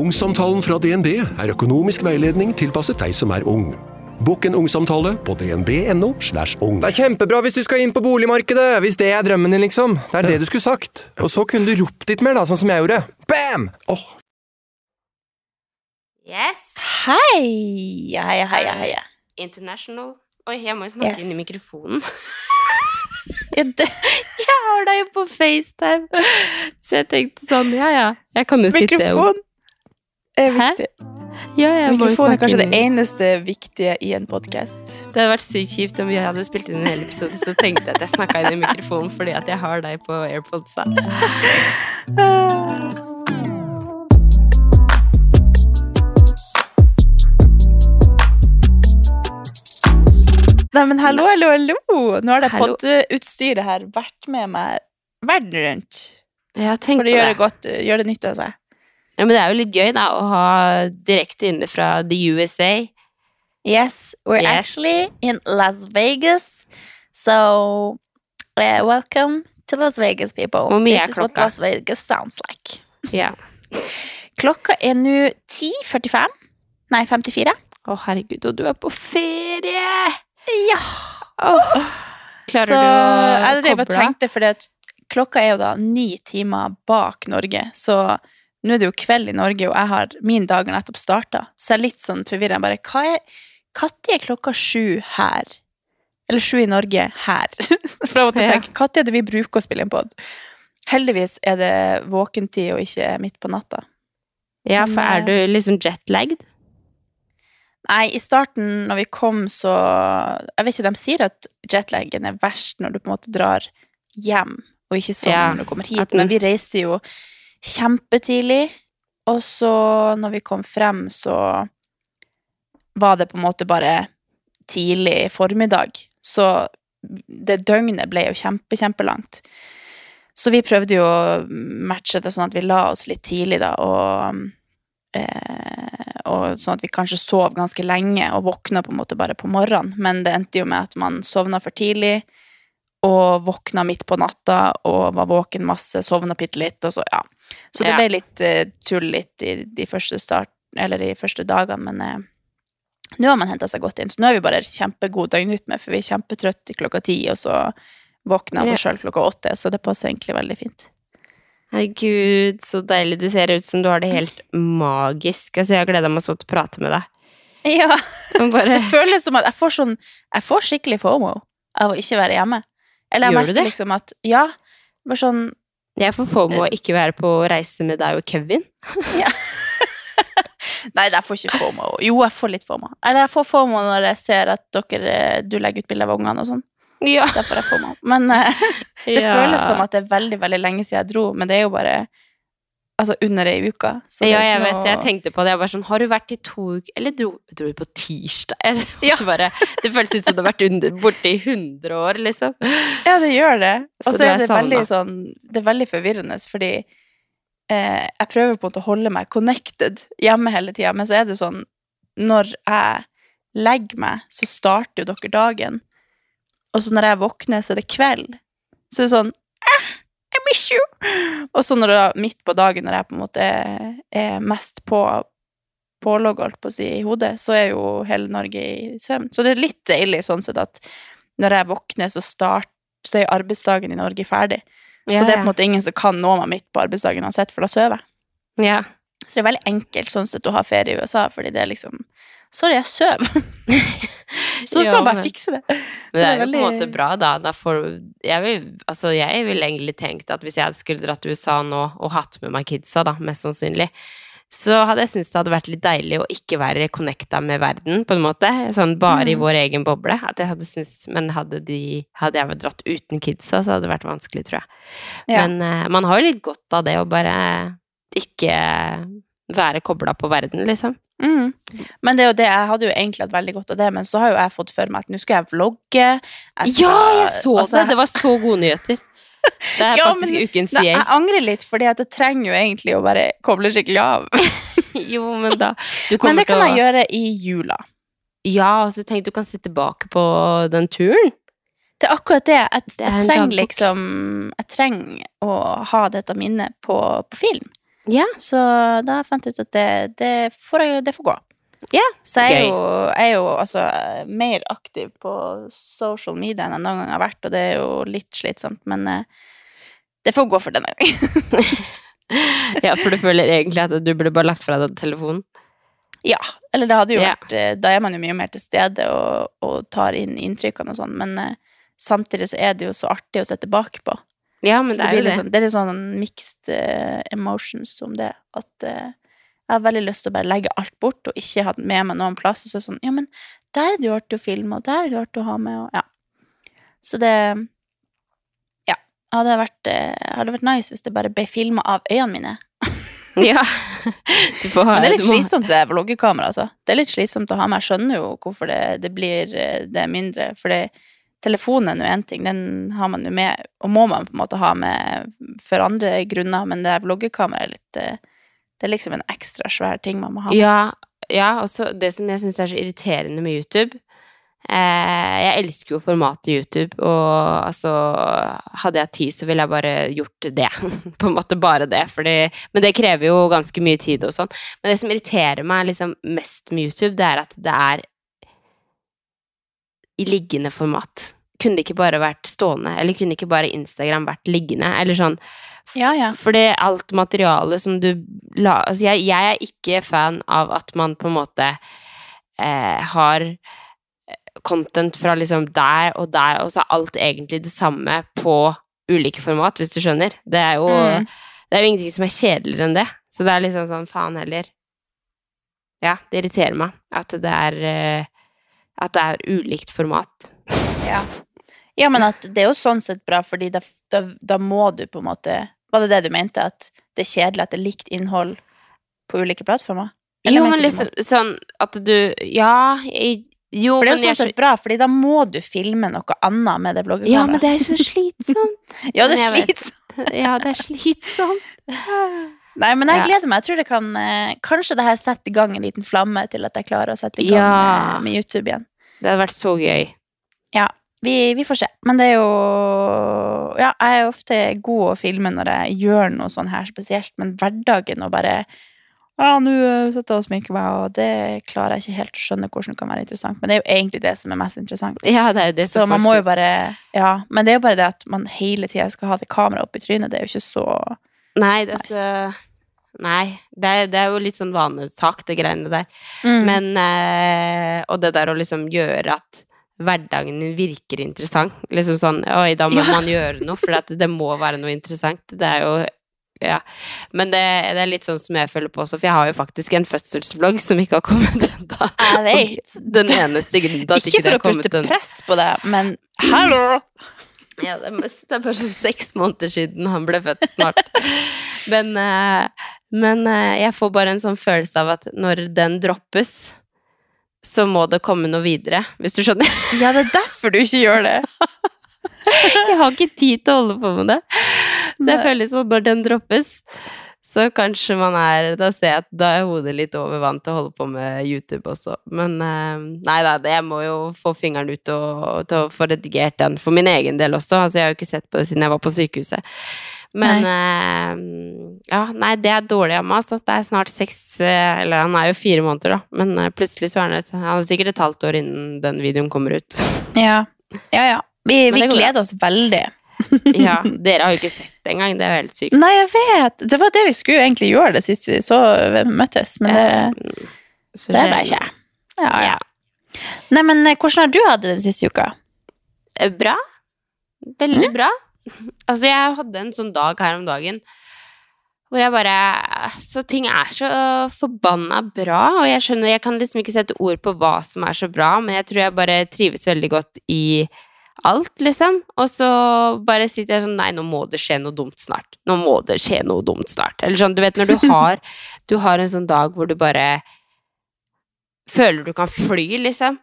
Ungsamtalen fra DNB er økonomisk veiledning tilpasset deg som er ung. Bokk en ungsamtale på dnb.no. slash ung. Det er kjempebra hvis du skal inn på boligmarkedet, hvis det er drømmen din, liksom. Det er det du skulle sagt. Og så kunne du ropt litt mer, da, sånn som jeg gjorde. Bam! Oh. Yes. Hei! Hei, hei, hei. International. Oi, jeg må jo snakke Yes. inn i mikrofonen. Ja, Jeg har deg jo på FaceTime! Så jeg tenkte sånn, ja ja. Jeg kan jo sitte mikrofon er viktig. Ja, Mikrofon er kanskje det eneste viktige i en podkast. Det hadde vært sykt kjipt om vi hadde spilt inn en hel episode, så tenkte jeg at jeg snakka inn i mikrofonen fordi at jeg har deg på AirPods. da. Nei, men hallo, hallo, hallo! Nå har det podutstyret her vært med meg verden rundt. Jeg har tenkt For det gjør det det. godt, gjør det nytte av seg. Ja, men det er jo litt gøy da, å ha direkte inne fra the USA. Yes, we're Yes. actually in Las Vegas. So, uh, welcome to Las Vegas, people. Hvor mye er This is what? Las Vegas sounds like. Ja. Klokka er nå 10.45. Nei, 54. Å, herregud, og du er på ferie! Ja! Oh. Klarer så du å jeg koble av? tenkte, for klokka er jo da ni timer bak Norge, så nå er det jo kveld i Norge, og jeg har min dag har nettopp starta, så jeg er litt sånn forvirra. Bare hva er Når er klokka sju her? Eller sju i Norge her? for jeg måtte tenker når er det vi bruker å spille inn pod? Heldigvis er det våkentid og ikke midt på natta. Ja, for er du liksom jetlagd? Nei, i starten når vi kom, så Jeg vet ikke, de sier at jetlaggen er verst når du på en måte drar hjem, og ikke sånn Ja, når du kommer hit. Men vi reiste jo kjempetidlig, og så når vi kom frem, så var det på en måte bare tidlig formiddag. Så det døgnet ble jo kjempe, kjempelangt. Så vi prøvde jo å matche det sånn at vi la oss litt tidlig, da, og eh, og sånn at vi kanskje sov ganske lenge og våkna på en måte bare på morgenen. Men det endte jo med at man sovna for tidlig og våkna midt på natta og var våken masse, sovna bitte litt, og så, ja. Så det Ja. ble litt uh, tull litt i de første start, eller de første dagene, men eh, nå har man henta seg godt inn. Så nå er vi bare kjempegod døgnrytme, for vi er kjempetrøtte klokka ti, og så våkner vi Ja. sjøl klokka åtte, så det passer egentlig veldig fint. Herregud, så deilig. Det ser ut som du har det helt magisk. Altså, jeg har gleda meg sånn til å prate med deg. Ja. Bare, Det føles som at jeg får sånn Jeg får skikkelig fomo av å ikke være hjemme. Eller jeg Gjør merker liksom at Ja. Bare sånn jeg får FOMO å ikke være på reise med deg og Kevin. Nei, jeg får ikke fomo. Jo, jeg får litt fomo. Eller jeg får fomo når jeg ser at dere Du legger ut bilder av ungene og sånn. Ja. Får jeg fomo. Men uh, det Ja. føles som at det er veldig, veldig lenge siden jeg dro, men det er jo bare Altså under ei uke. Så Ja, jeg vet noe- det. Jeg tenkte på det. Jeg var sånn, Har du vært i to uker Eller dro, dro du på tirsdag? Ja. bare, det føles ut som du har vært under, borte i 100 år, liksom. Ja, det gjør det. Og så er er det veldig sånn Det er veldig forvirrende, fordi eh, jeg prøver på en måte å holde meg connected hjemme hele tida, men så er det sånn Når jeg legger meg, så starter jo dere dagen, og så når jeg våkner, så er det kveld. Så det er sånn eh, miss you! Og så når det er midt på dagen, når jeg på en måte er, er mest på pålogg, holdt på å si, i hodet, så er jo hele Norge i søvn. Så det er litt deilig sånn sett at når jeg våkner, så, start, så er arbeidsdagen i Norge ferdig. så det er på en måte ingen som kan nå meg midt på arbeidsdagen uansett, for da sover jeg. Ja. Så det er veldig enkelt sånn sett å ha ferie i USA, fordi det er liksom Sorry, jeg søv. så da kan bare fikse det. Men det er jo på en måte bra, da. da får, jeg, vil, altså, jeg ville egentlig tenkt at hvis jeg skulle dratt til USA nå og hatt med meg kidsa, da, mest sannsynlig, så hadde jeg syntes det hadde vært litt deilig å ikke være connecta med verden, på en måte. Sånn bare i Mm. vår egen boble. At jeg hadde syntes, men hadde, de, hadde jeg dratt uten kidsa, så hadde det vært vanskelig, tror jeg. Ja. Men uh, man har jo litt godt av det å bare ikke være kobla på verden, liksom. Mm. Men det er jo det, jeg hadde jo egentlig hatt veldig godt av det, men så har jo jeg fått for meg at nå skal jeg vlogge. Jeg skal, Ja, jeg så altså, det! Det var så gode nyheter. Det er Ja, faktisk men- ukens Nei, jeg angrer litt, fordi at jeg trenger jo egentlig å bare koble skikkelig av. Jo, men da Men det kan å- jeg gjøre i jula. Ja, og så tenk du kan se tilbake på den turen. Det er akkurat det. Jeg, Det jeg trenger liksom Jeg trenger å ha dette minnet på, på film. Ja. Så da fant jeg ut at det, det, får, jeg- det får gå. Ja, Så jeg er jo, jeg er jo altså mer aktiv på social media enn jeg noen gang har vært, og det er jo litt slitsomt, men eh, det får gå for denne gangen. ja, for du føler egentlig at du burde bare lagt fra deg telefonen. ja. Eller det hadde jo Ja. vært eh, Da er man jo mye mer til stede og, og tar inn inntrykkene og sånn, men eh, samtidig så er det jo så artig å se tilbake på. Ja, men så det det, er jo det. sånn, det er litt sånn mixed uh, emotions om det. At uh, jeg har veldig lyst til å bare legge alt bort og ikke ha med meg noen plass. Og så sånn Ja, men der er det jo artig å filme, og der er det jo artig å ha med, og ja. Så det Ja. Hadde vært, uh, hadde vært nice hvis det bare ble filma av øynene mine. Ja. Du får Men det er litt må- slitsomt det vloggekamera, altså. Det er litt slitsomt å ha med. Jeg skjønner jo hvorfor det, det blir det mindre. For det, telefonen er jo én ting, den har man jo med, og må man på en måte ha med for andre grunner, men det vloggekameraet er litt eh, Det er liksom en ekstra svær ting man må ha med. Ja, ja og så det som jeg syns er så irriterende med YouTube eh, Jeg elsker jo formatet YouTube, og altså Hadde jeg tid, så ville jeg bare gjort det. På en måte bare det. Fordi, men det krever jo ganske mye tid og sånn. Men det som irriterer meg liksom mest med YouTube, det er at det er i liggende format. Kunne det ikke bare vært stående, eller kunne ikke bare Instagram vært liggende, eller sånn Ja, ja. fordi alt materialet som du la Altså, jeg, jeg er ikke fan av at man på en måte eh, har content fra liksom der og der, og så er alt egentlig det samme på ulike format, hvis du skjønner. Det er jo, Mm. det er jo ingenting som er kjedeligere enn det. Så det er liksom sånn, faen heller. Ja, det irriterer meg at det er eh, At det er ulikt format. Ja. ja, men at det er jo sånn sett bra, fordi da, da, da må du på en måte Var det det du mente? At det er kjedelig at det er likt innhold på ulike plattformer? Eller Jo, men liksom sånn at du Ja, jeg, jo, For det er jo sånn sett bra, fordi da må du filme noe annet med det bloggekameraet. Ja, men det er så slitsomt. Ja, det er slitsomt. Ja, det er slitsomt. Nei, men jeg gleder meg. Jeg tror det kan eh, Kanskje det her setter i gang en liten flamme til at jeg klarer å sette i gang Ja. med YouTube igjen. Det hadde vært så gøy. Ja, vi, vi får se. Men det er jo Ja, jeg er ofte god å filme når jeg gjør noe sånn her spesielt, men hverdagen og bare ja, nå eh, sitter jeg og sminker meg, og det klarer jeg ikke helt å skjønne hvordan det kan være interessant. Men det er jo egentlig det som er mest interessant. Ja, det er jo det Så man må jo bare Ja, men det er jo bare det at man hele tida skal ha det kameraet opp i trynet. Det er jo ikke så Nei, det er Nice. så Nei, det er, det er jo litt sånn vanesak, det greiene der. Mm. Men eh, Og det der å liksom gjøre at hverdagen din virker interessant. Liksom sånn Oi, da må Ja. man gjøre noe, for det, det må være noe interessant. Det er jo ja. Men det, det er litt sånn som jeg føler på også, for jeg har jo faktisk en fødselsvlogg som ikke har kommet ennå. Jeg vet. Den eneste grunnen til at Ikke ikke det for å putte press på deg, men hallo! Ja, det er, det er bare sånn seks måneder siden han ble født snart. Men, eh, men eh, jeg får bare en sånn følelse av at når den droppes, så må det komme noe videre, hvis du skjønner. Ja, det er derfor du ikke gjør det. Jeg har ikke tid til å holde på med det. Så jeg Nei. føler sånn når den droppes, så kanskje man er Da ser jeg at da er hodet litt over vann til å holde på med YouTube også. Men eh, nei da, jeg må jo få fingeren ut og, til å få redigert den for min egen del også. Altså, jeg har jo ikke sett på det siden jeg var på sykehuset. Men eh, ja, nei, det er dårlig av meg. Altså. Det er snart seks eh, Eller han er jo fire måneder, da. Men eh, plutselig så er han Han er sikkert et halvt år innen den videoen kommer ut. Ja, ja. ja. Vi, vi gleder oss veldig. Ja, dere har jo ikke sett det engang. Det er jo helt sykt. Nei, jeg vet! Det var det vi skulle egentlig gjøre det sist vi så møttes, men det, ja, det ble ikke. Ja, ja. Nei, men eh, hvordan har du hatt det den siste uka? Eh, Bra. Veldig Mm. bra. Altså, jeg hadde en sånn dag her om dagen hvor jeg bare Så ting er så forbanna bra, og jeg skjønner Jeg kan liksom ikke sette ord på hva som er så bra, men jeg tror jeg bare trives veldig godt i alt, liksom. Og så bare sitter jeg sånn Nei, nå må det skje noe dumt snart. Nå må det skje noe dumt snart. Eller sånn, du vet når du har Du har en sånn dag hvor du bare føler du kan fly, liksom.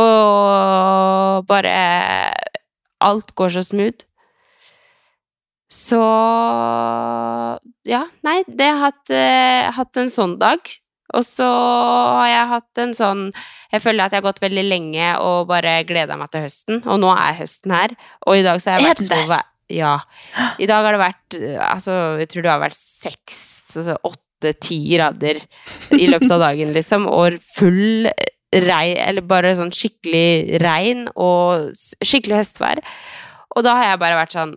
Og bare Alt går så smooth. Så Ja, nei, det har hatt, eh, hatt en sånn dag. Og så har jeg hatt en sånn Jeg føler at jeg har gått veldig lenge og bare gleda meg til høsten. Og nå er høsten her. Og i dag så har jeg vært så vær, Ja. I dag har det vært Altså, jeg tror det har vært seks, altså åtte-ti grader i løpet av dagen, liksom. Og full regn Eller bare sånn skikkelig regn og skikkelig høstvær. Og da har jeg bare vært sånn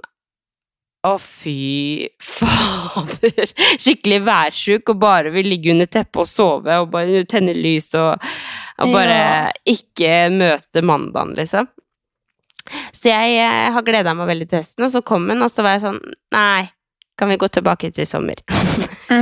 å, fy fader. Skikkelig værsjuk og bare vil ligge under teppet og sove og bare tenne lys og, og bare Ja. ikke møte mandagen, liksom. Så jeg, jeg har gleda meg veldig til høsten, og så kom hun, og så var jeg sånn Nei, kan vi gå tilbake til sommer?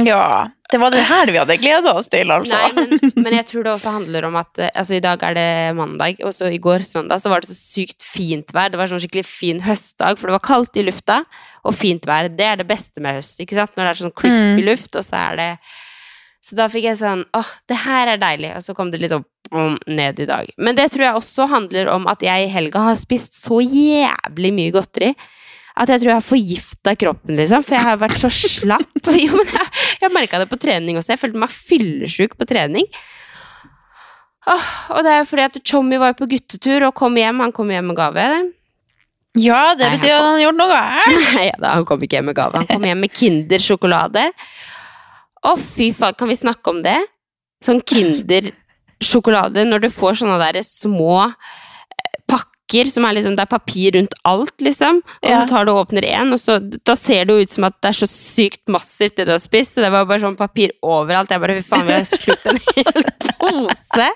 Ja. Det var det her vi hadde gleda oss til, altså. Nei, men, men jeg tror det også handler om at eh, Altså, i dag er det mandag, og så i går søndag så var det så sykt fint vær. Det var sånn skikkelig fin høstdag, for det var kaldt i lufta, og fint vær. Det er det beste med høst, ikke sant? Når det er sånn crispy Mm. luft, og så er det Så da fikk jeg sånn Åh, det her er deilig. Og så kom det litt opp og ned i dag. Men det tror jeg også handler om at jeg i helga har spist så jævlig mye godteri. At jeg tror jeg har forgifta kroppen, liksom. For jeg har vært så slapp. Jo, men jeg, jeg merka det på trening også. Jeg følte meg fyllesyk på trening. Åh, og det er fordi at Chommy var på guttetur og kom hjem. Han kom hjem med gave. Ja, det Nei, betyr at han har gjort noe gærent. Nei da, han kom ikke hjem med gave. Han kom hjem med Kinder-sjokolade. Å, fy faen, kan vi snakke om det? Sånn Kinder-sjokolade, når du får sånne der små pakker som er liksom, det er papir rundt alt, liksom. Og Ja. så tar du og åpner én, og så da ser det jo ut som at det er så sykt massivt det du har spist. Så det var bare sånn papir overalt. Jeg bare fy faen, vi har slukt en hel pose.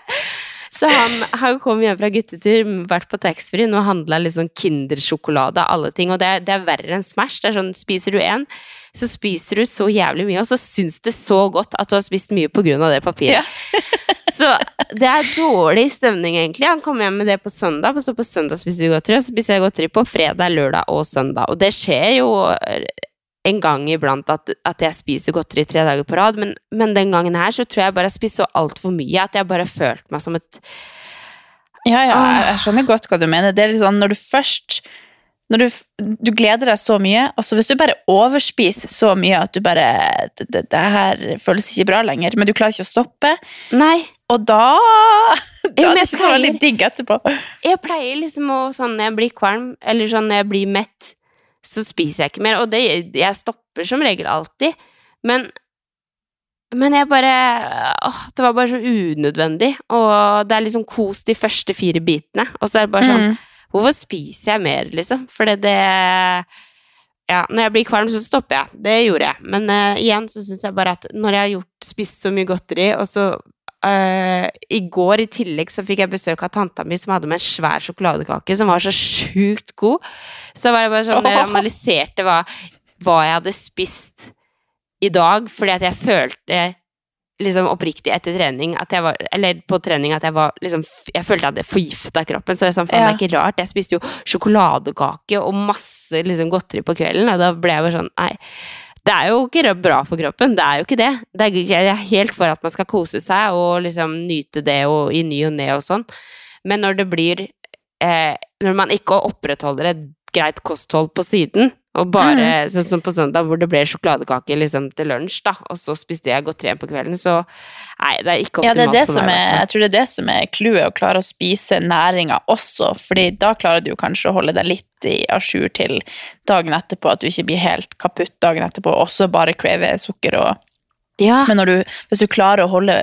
Så han, han kom hjem fra guttetur, vært på taxfree og handla litt sånn Kinder-sjokolade av alle ting. Og det, er- det er verre enn Smash. Det er sånn, Spiser du én, så spiser du så jævlig mye, og så syns det så godt at du har spist mye på grunn av det papiret. så det er dårlig stemning, egentlig. Han kommer hjem med det på søndag, og så på søndag spiser vi godteri, og så spiser jeg godteri på fredag, lørdag og søndag. Og det skjer jo en gang iblant at, at jeg spiser godteri tre dager på rad, men, men den gangen her så tror jeg bare jeg spiste så altfor mye at jeg bare følte meg som et Ja, ja, jeg skjønner godt hva du mener. Det er litt sånn når du først når du, du gleder deg så mye, og så hvis du bare overspiser så mye at du bare det, det, det her føles ikke bra lenger, men du klarer ikke å stoppe, Nei. og da Da er det ikke så veldig digg etterpå. Jeg pleier liksom å sånn når jeg blir kvalm, eller sånn når jeg blir mett, så spiser jeg ikke mer. Og det, jeg stopper som regel alltid. Men men jeg bare Åh, det var bare så unødvendig. Og det er liksom kos de første fire bitene. Og så er det bare sånn Mm. Hvorfor spiser jeg mer, liksom? Fordi det Ja, når jeg blir kvalm, så stopper jeg. Det gjorde jeg. Men uh, igjen så syns jeg bare at når jeg har gjort, spist så mye godteri, og så uh, I går i tillegg så fikk jeg besøk av tanta mi som hadde med en svær sjokoladekake som var så sjukt god. Så da var jeg bare sånn jeg analyserte hva, hva jeg hadde spist i dag, fordi at jeg følte liksom oppriktig etter trening at jeg var, Eller på trening at jeg var liksom Jeg følte jeg hadde forgifta kroppen. Så jeg sånn, faen, Ja. det er ikke rart. Jeg spiste jo sjokoladekake og masse liksom godteri på kvelden, og da ble jeg bare sånn Nei. Det er jo ikke bra for kroppen. Det er jo ikke det. det er, jeg er helt for at man skal kose seg og liksom nyte det og, i ny og ne og sånn. Men når det blir eh, Når man ikke opprettholder et greit kosthold på siden, og bare sånn som på søndag, hvor det ble sjokoladekake liksom til lunsj, da, og så spiste jeg godt trent på kvelden, så Nei, det er ikke Ja, optimalt det er det for meg. er, jeg tror det er det som er clouet, å klare å spise næringa også, fordi da klarer du kanskje å holde deg litt i à jour til dagen etterpå, at du ikke blir helt kaputt dagen etterpå, og også bare krever sukker og Ja. Men når du, hvis du klarer å holde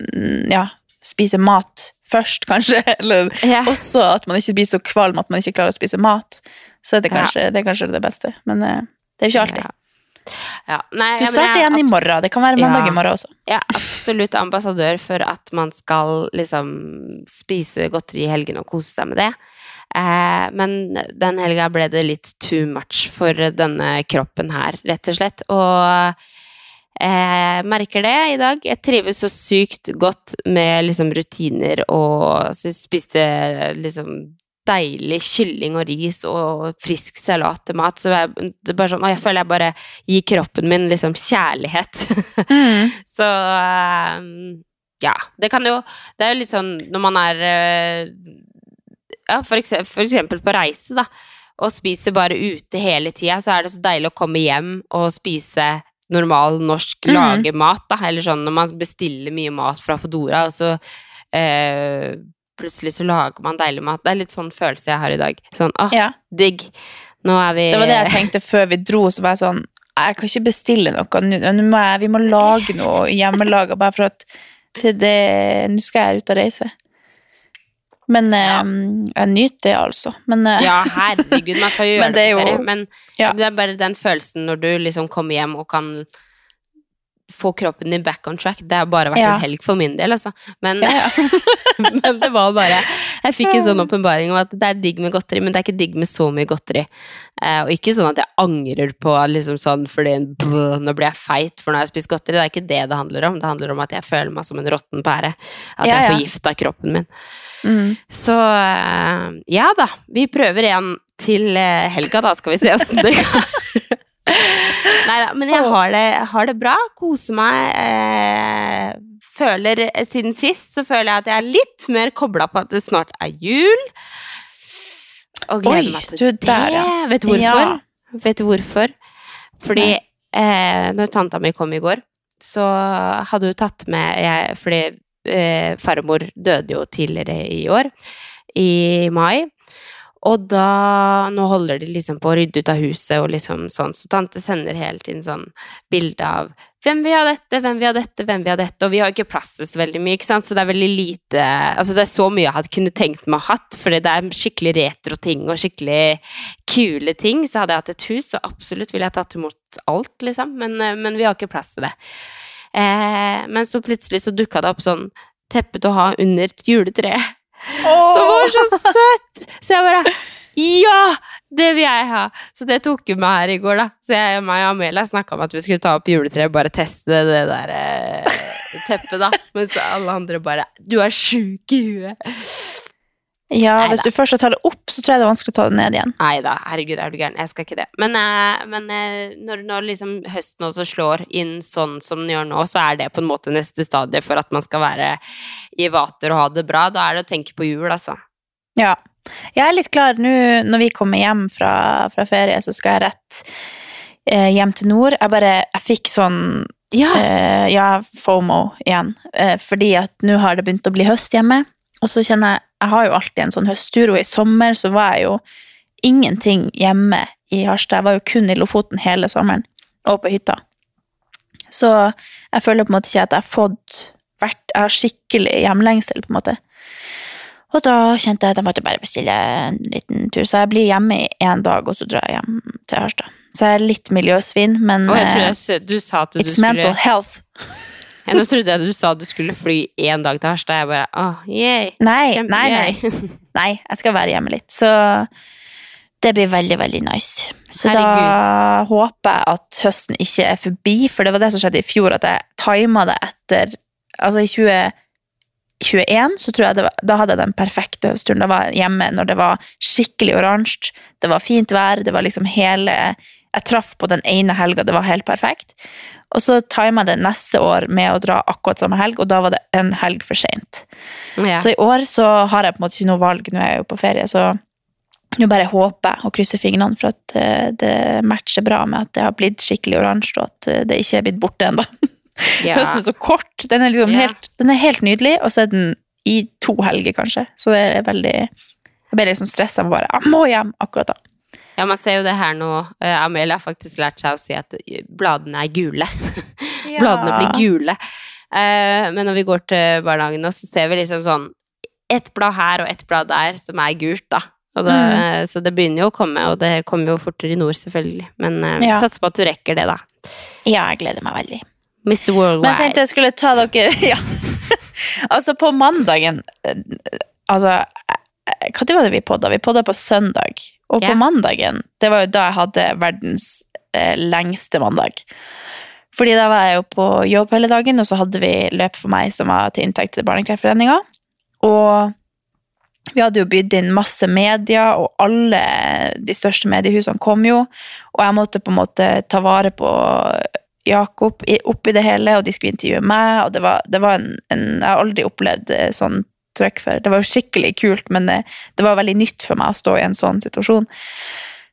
mm, Ja, spise mat først, kanskje, eller Ja. også at man ikke blir så kvalm at man ikke klarer å spise mat, så er det Ja. det, er kanskje det beste. Men eh, det er jo ikke alltid. Ja. Ja. Nei, Du starter er igjen i morgen. Det kan være mandag i morgen også. Jeg er absolutt ambassadør for at man skal liksom spise godteri i helgen og kose seg med det. Eh, men den helga ble det litt too much for denne kroppen her, rett og slett. Og jeg merker det i dag. Jeg trives så sykt godt med liksom rutiner og spiste liksom deilig kylling og ris og frisk salat til mat. Så jeg, det er bare sånn, og jeg føler jeg bare gir kroppen min liksom kjærlighet. Mm. så eh, ja. Det kan jo Det er jo litt sånn når man er eh, Ja, for eksempel, for eksempel på reise, da. Og spiser bare ute hele tida, så er det så deilig å komme hjem og spise normal norsk lage lagemat, da. Eller sånn når man bestiller mye mat fra Fodora, og så eh, plutselig så lager man deilig mat. Det er litt sånn følelse jeg har i dag. Sånn, åh, Ja. digg. Nå er vi Det var det jeg tenkte før vi dro. Så var jeg sånn Jeg kan ikke bestille noe. Nå må jeg, vi må lage noe hjemmelaga, bare for at til det Nå skal jeg ut og reise. Men eh, jeg nyter det, altså. Men uh, Ja, herregud, man skal jo gjøre det det jo- ferie. Men ja. det er bare den følelsen når du liksom kommer hjem og kan få kroppen din back on track. Det har bare vært Ja. en helg for min del, altså. Men, Ja, ja. men det var bare Jeg fikk en sånn åpenbaring om at det er digg med godteri, men det er ikke digg med så mye godteri. Eh, og ikke sånn at jeg angrer på liksom sånn fordi bleh, nå blir jeg feit for jeg har spist godteri. Det er ikke det det handler om. Det handler om at jeg føler meg som en råtten pære. At jeg er forgifta kroppen min. Mm. Så eh, ja da, vi prøver igjen til eh, helga, da skal vi se åssen det går. Nei da, men jeg har det, har det bra, koser meg. Eh, føler eh, Siden sist så føler jeg at jeg er litt mer kobla på at det snart er jul. Og gleder Oi, meg til du er der, ja. Vet du hvorfor? Ja. Vet du hvorfor? Fordi eh, når tanta mi kom i går, så hadde hun tatt med jeg, Fordi eh, farmor døde jo tidligere i år, i mai. Og da Nå holder de liksom på å rydde ut av huset og liksom sånn, så tante sender hele tiden sånn bilde av hvem vil ha dette, hvem vil ha dette, hvem vil ha dette, og vi har ikke plass til så veldig mye, ikke sant, så det er veldig lite Altså, det er så mye jeg hadde kunne tenkt meg å hatt, fordi det er skikkelig retro ting og skikkelig kule ting, så hadde jeg hatt et hus, så absolutt ville jeg tatt imot alt, liksom, men, eh, men vi har ikke plass til det. Eh, men så plutselig så dukka det opp sånn teppe til å ha under et juletre. Som var så søtt! Så jeg bare Ja! Det vil jeg ha! Så det tok jo meg her i går, da. Så jeg og meg og Amelia snakka om at vi skulle ta opp juletreet og bare teste det der eh, teppet, da. Mens alle andre bare Du er sjuk i huet! Ja, Neida. hvis du først har tatt det opp, så tror jeg det er vanskelig å ta det ned igjen. Nei da, herregud, er du gæren. Jeg skal ikke det. Men, eh, men eh, når, når liksom høsten også slår inn sånn som den gjør nå, så er det på en måte neste stadie for at man skal være i vater og ha det bra. Da er det å tenke på jul, altså. Ja. Jeg er litt klar nå når vi kommer hjem fra, fra ferie, så skal jeg rett eh, hjem til nord. Jeg bare Jeg fikk sånn Ja! eh, ja, FOMO igjen. Eh, fordi at nå har det begynt å bli høst hjemme. Og så kjenner jeg Jeg har jo alltid en sånn høsttur, og i sommer så var jeg jo ingenting hjemme i Harstad. Jeg var jo kun i Lofoten hele sommeren, og på hytta. Så jeg føler på en måte ikke at jeg har fått vært Jeg har skikkelig hjemlengsel, på en måte. Og da kjente jeg at jeg måtte bare bestille en liten tur, så jeg blir hjemme i én dag, og så drar jeg hjem til Harstad. Så jeg er litt miljøsvin, men oh, jeg tror eh, jeg, du sa at du it's skulle mental health. Ja, Nå trodde jeg du sa du skulle fly én dag til Harstad. Jeg bare åh, yay. Nei, Kjempe nei, nei. Nei, jeg skal være hjemme litt. Så det blir veldig, veldig nice. Så da håper jeg at høsten ikke er forbi, for det var det som skjedde i fjor, at jeg tima det etter Altså i 2021 så tror jeg det var, da hadde jeg den perfekte høstturen. Da var jeg hjemme når det var skikkelig oransje, det var fint vær, det var liksom hele Jeg traff på den ene helga, det var helt perfekt. Og så tima jeg det neste år med å dra akkurat samme helg, og da var det en helg for seint. Ja. Så i år så har jeg på en måte ikke noe valg, nå er jeg jo på ferie, så nå bare håper jeg og krysser fingrene for at eh, det matcher bra med at det har blitt skikkelig oransje, og at eh, det ikke er blitt borte ennå. Ja. Høsten er så kort, den er liksom Ja. helt, den er helt nydelig, og så er den i to helger, kanskje. Så det er veldig Jeg ble liksom stressa med bare Jeg må hjem akkurat da. Ja, man ser jo det her nå. Eh, Amelia har faktisk lært seg å si at eh, bladene er gule. bladene blir gule. Eh, men når vi går til barnehagen nå, så ser vi liksom sånn ett blad her og ett blad der som er gult, da. Det, Mm. Så det begynner jo å komme, og det kommer jo fortere i nord, selvfølgelig. Men Ja. sats på at du rekker det, da. Ja, jeg gleder meg veldig. Mr. Worldwide. Men jeg tenkte jeg skulle ta dere Ja. altså, på mandagen Altså, når var det vi podda? Vi podda på søndag. Og på Ja. mandagen, det var jo da jeg hadde verdens eh, lengste mandag. Fordi da var jeg jo på jobb hele dagen, og så hadde vi løp for meg som var til inntekt til Barnekreftforeninga. Og Vi hadde jo bydd inn masse media, og alle de største mediehusene kom jo. Og jeg måtte på en måte ta vare på Jakob oppi det hele, og de skulle intervjue meg, og det var, det var en, en Jeg har aldri opplevd eh, sånn trøkk for. Det var jo skikkelig kult, men det, det var veldig nytt for meg å stå i en sånn situasjon.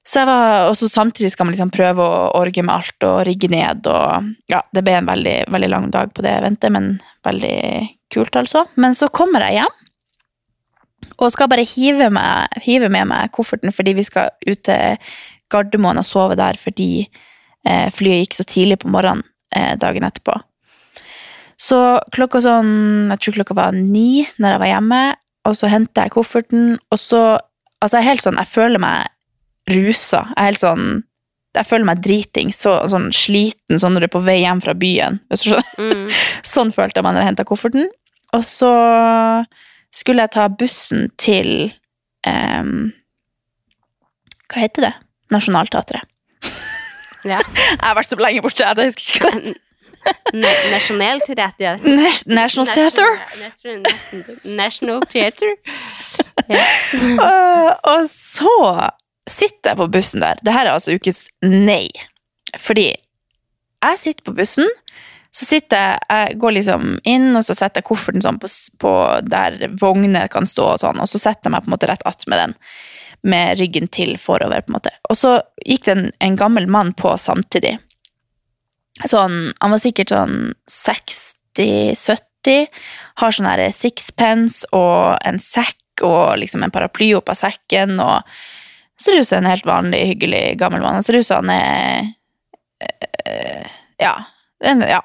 Så jeg var, og samtidig skal man liksom prøve å orge med alt og rigge ned. og ja, Det ble en veldig, veldig lang dag på det eventet, men veldig kult, altså. Men så kommer jeg hjem og skal bare hive, meg, hive med meg kofferten fordi vi skal ut til Gardermoen og sove der fordi eh, flyet gikk så tidlig på morgenen eh, dagen etterpå. Så klokka sånn, jeg tror klokka var ni når jeg var hjemme, og så henter jeg kofferten, og så Altså, jeg er helt sånn, jeg føler meg rusa. Jeg er helt sånn Jeg føler meg driting, så, sånn sliten sånn når du er på vei hjem fra byen. Mm. Sånn følte jeg meg når jeg henta kofferten. Og så skulle jeg ta bussen til um, Hva heter det? Nationaltheatret. Ja. Jeg har vært så lenge borte, jeg husker ikke hva det National Theater. National Theater. National, Theater. Og så sitter jeg på bussen der. Det her er altså ukens nei. Fordi jeg sitter på bussen, så sitter jeg Jeg går liksom inn, og så setter jeg kofferten sånn på, på der vogner kan stå, og sånn, og så setter jeg meg på en måte rett attmed den. Med ryggen til forover, på en måte. Og så gikk det en, en gammel mann på samtidig. Sånn, han var sikkert sånn 60-70. Har sånn her sixpence og en sekk og liksom en paraply opp av sekken. og Ser ut som en helt vanlig, hyggelig gammel mann. Han ser ut som han er øh, ja, ja.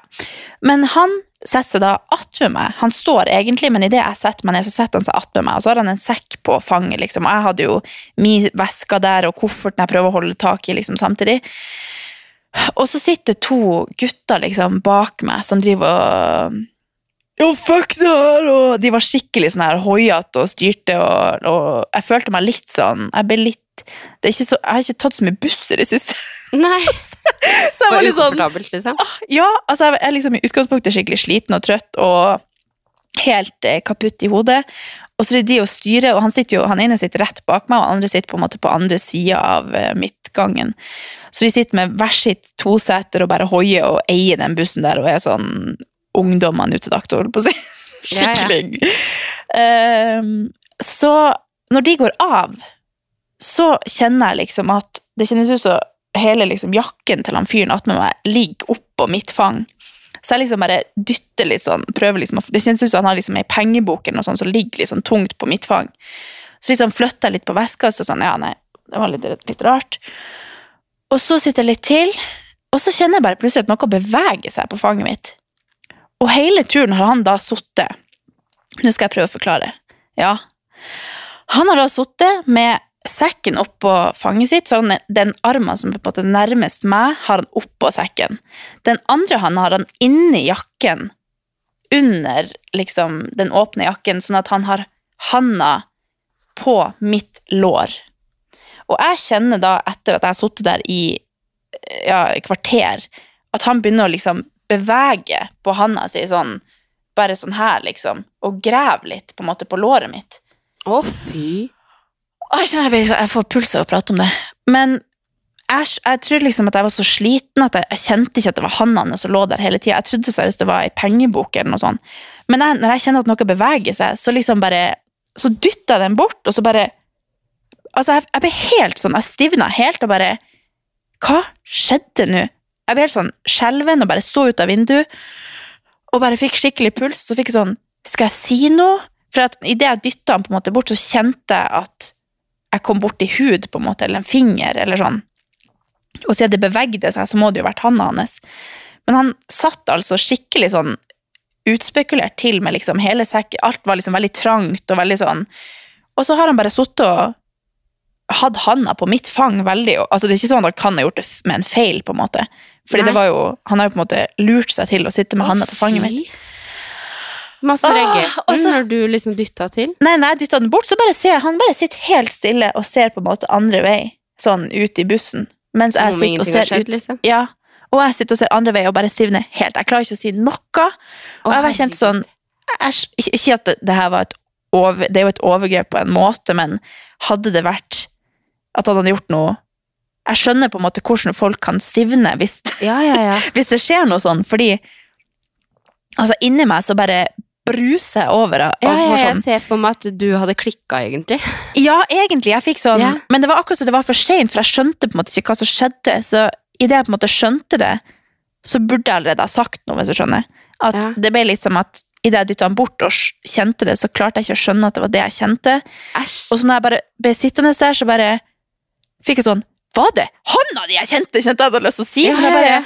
Men han setter seg da attmed meg. Han står egentlig, men idet jeg setter meg ned, så setter han seg attmed meg. Og så har han en sekk på fanget, liksom. Og jeg hadde jo min veske der og kofferten jeg prøver å holde tak i liksom samtidig. Og så sitter to gutter liksom bak meg som driver og Jo, fuck det her! Og de var skikkelig sånn her hoiete og styrte, og, og jeg følte meg litt sånn Jeg ble litt så, Jeg har ikke tatt så mye buss i det siste. Nei, Så jeg var litt sånn liksom. ja, altså jeg er liksom i utgangspunktet skikkelig sliten og trøtt og helt eh, kaputt i hodet. Og så er det de å styre, og han, jo, han ene sitter rett bak meg, og andre sitter på en måte på andre sida av eh, midtgangen. Så de sitter med hver sitt toseter og bare hoier og eier den bussen der og er sånn ungdommene ute dakt, holdt på å si. Ja, ja. Skikkelig. Ehm, så når de går av, så kjenner jeg liksom at det kjennes ut som hele liksom jakken til han fyren attmed meg ligger oppå mitt fang. Så jeg liksom bare dytter litt sånn, prøver liksom Det kjennes ut som han har liksom ei pengebok eller noe sånt som ligger litt sånn tungt på mitt fang. Så liksom flytter jeg litt på veska, så sånn, ja, nei, det var litt, litt rart. Og så sitter jeg litt til, og så kjenner jeg bare plutselig at noe beveger seg på fanget mitt. Og hele turen har han da sittet Nå skal jeg prøve å forklare. Ja. Han har da sittet med sekken oppå fanget sitt, så han den armen som er på en nærmest meg, har han oppå sekken. Den andre han har han inni jakken, under liksom den åpne jakken, sånn at han har handa på mitt lår. Og jeg kjenner da, etter at jeg har sittet der i ja, kvarter, at han begynner å liksom bevege på handa si sånn, bare sånn her, liksom, og grave litt på en måte på låret mitt. Å, fy. Jeg kjenner jeg, får puls av å prate om det. Men jeg, jeg trodde liksom at jeg var så sliten at jeg, jeg kjente ikke at det var hendene som lå der hele tida. Jeg trodde seriøst det var ei pengebok eller noe sånt. Men jeg, når jeg kjenner at noe beveger seg, så liksom bare Så dytter jeg den bort, og så bare Altså, jeg, jeg ble helt sånn Jeg stivna helt og bare Hva skjedde nå? Jeg ble helt sånn skjelven og bare så ut av vinduet og bare fikk skikkelig puls. Så fikk jeg sånn Skal jeg si noe? For at idet jeg dytta han på en måte bort, så kjente jeg at jeg kom borti hud, på en måte, eller en finger, eller sånn. Og siden det bevegde seg, så må det jo vært handa hans. Men han satt altså skikkelig sånn utspekulert til med liksom hele sekken. Alt var liksom veldig trangt og veldig sånn. Og så har han bare sittet og hatt handa på mitt fang veldig altså Det er ikke sånn at han kan ha gjort det med en feil, på en måte. Fordi Nei. det var jo, han har jo på en måte lurt seg til å sitte med handa på fanget mitt. Masse regger. reagerte når du liksom dytta til. Nei, nei, jeg dytta den bort, så bare ser han bare sitter helt stille og ser på en måte andre vei, sånn ut i bussen. Mens jeg sitter og ser skjedd, ut. liksom. Ja, og jeg sitter og ser andre vei og bare stivner helt. Jeg klarer ikke å si noe. Og Å, jeg var kjent sånn ikke, ikke at det, det her var et over, Det er jo et overgrep på en måte, men hadde det vært at han hadde gjort noe Jeg skjønner på en måte hvordan folk kan stivne hvis, Ja, ja, ja. hvis det skjer noe sånn, fordi altså inni meg så bare bruser jeg over av Ja, ja, jeg ser for meg at du hadde klikka, egentlig. Ja, egentlig. Jeg fikk sånn. Men det var akkurat som det var for seint, for jeg skjønte på en måte ikke hva som skjedde. Så idet jeg på en måte skjønte det, så burde jeg allerede ha sagt noe, hvis du skjønner. At. Det ble litt som at idet jeg dytta han bort og kjente det, så klarte jeg ikke å skjønne at det var det jeg kjente. Æsj. Og så når jeg bare ble sittende der, så bare fikk jeg sånn Var det hånda di jeg kjente? Kjente jeg hadde lyst til å si. Ja, ja, ja.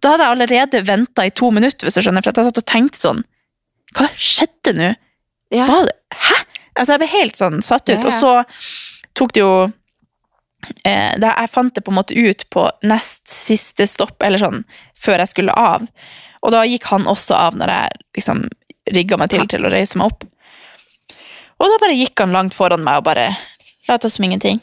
Da hadde jeg allerede venta i to minutter, hvis du skjønner, for jeg satt og tenkte sånn Hva skjedde nå? Ja. Hva det? Hæ? Altså, jeg ble helt sånn satt ut. Og så tok det jo eh, det, Jeg fant det på en måte ut på nest siste stopp, eller sånn, før jeg skulle av. Og da gikk han også av når jeg liksom rigga meg til til å reise meg opp. Og da bare gikk han langt foran meg og bare lot som ingenting.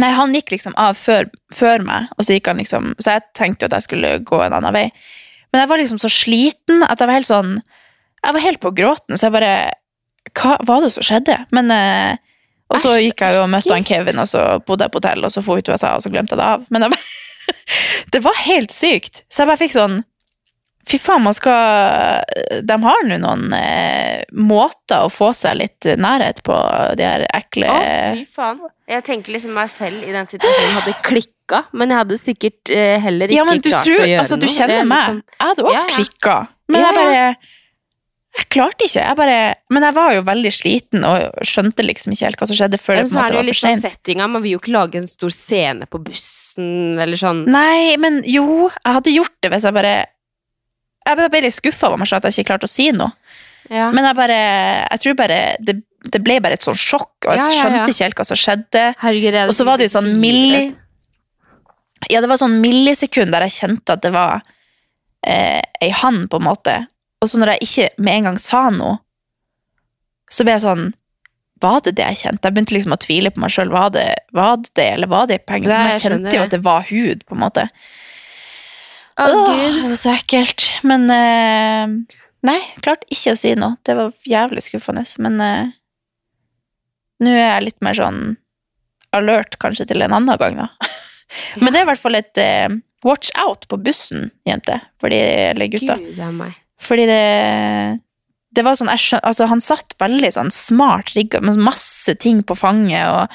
Nei, han gikk liksom av før, før meg, og så gikk han liksom Så jeg tenkte jo at jeg skulle gå en annen vei. Men jeg var liksom så sliten at jeg var helt sånn Jeg var helt på gråten, så jeg bare Hva var det som skjedde? Men eh, Og så gikk jeg jo og møtte han Kevin, og så bodde jeg på hotell, og så dro vi til USA, og så glemte jeg det av. Men jeg bare, det var helt sykt. Så jeg bare fikk sånn Fy faen, man skal De har nå noen eh, måter å få seg litt nærhet på, de her ekle Å, fy faen. Jeg tenker liksom meg selv i den situasjonen hadde klikka, men jeg hadde sikkert eh, heller ikke Ja, men du klart tror, å gjøre altså, du noe. kjenner er meg. liksom- Jeg hadde òg Ja, ja. klikka. Men Ja, jeg bare Jeg klarte ikke. Jeg bare, men jeg var jo veldig sliten og skjønte liksom ikke helt hva som skjedde før det på en måte var for sånn sent. settinga, man vil jo ikke lage en stor scene på bussen, eller sånn. Nei, men jo, jeg hadde gjort det hvis jeg bare Jeg ble litt skuffa over meg selv at jeg ikke klarte å si noe. Ja. Men jeg bare Jeg tror bare det, det ble bare et sånn sjokk, og jeg Ja, skjønte ikke helt hva som skjedde. Herregud, Og så var det jo sånn milli... Ja, det var sånn millisekund der jeg kjente at det var eh, ei hand på en måte. Og så når jeg ikke med en gang sa noe, så ble jeg sånn Var det det jeg kjente? Jeg begynte liksom å tvile på meg sjøl. Var, var det det, eller var det penger? Men jeg kjente jo at det var hud, på en måte. Å, Åh, Gud. det var så ekkelt. Men uh, Nei, klarte ikke å si noe. Det var jævlig skuffende. Men uh, nå er jeg litt mer sånn alert kanskje til en annen gang, da. Men det er i hvert fall et uh, watch out på bussen, jente. Fordi, eller gutta. Gud. Fordi det det var sånn, jeg skjøn, altså Han satt veldig sånn smart rigga med masse ting på fanget. og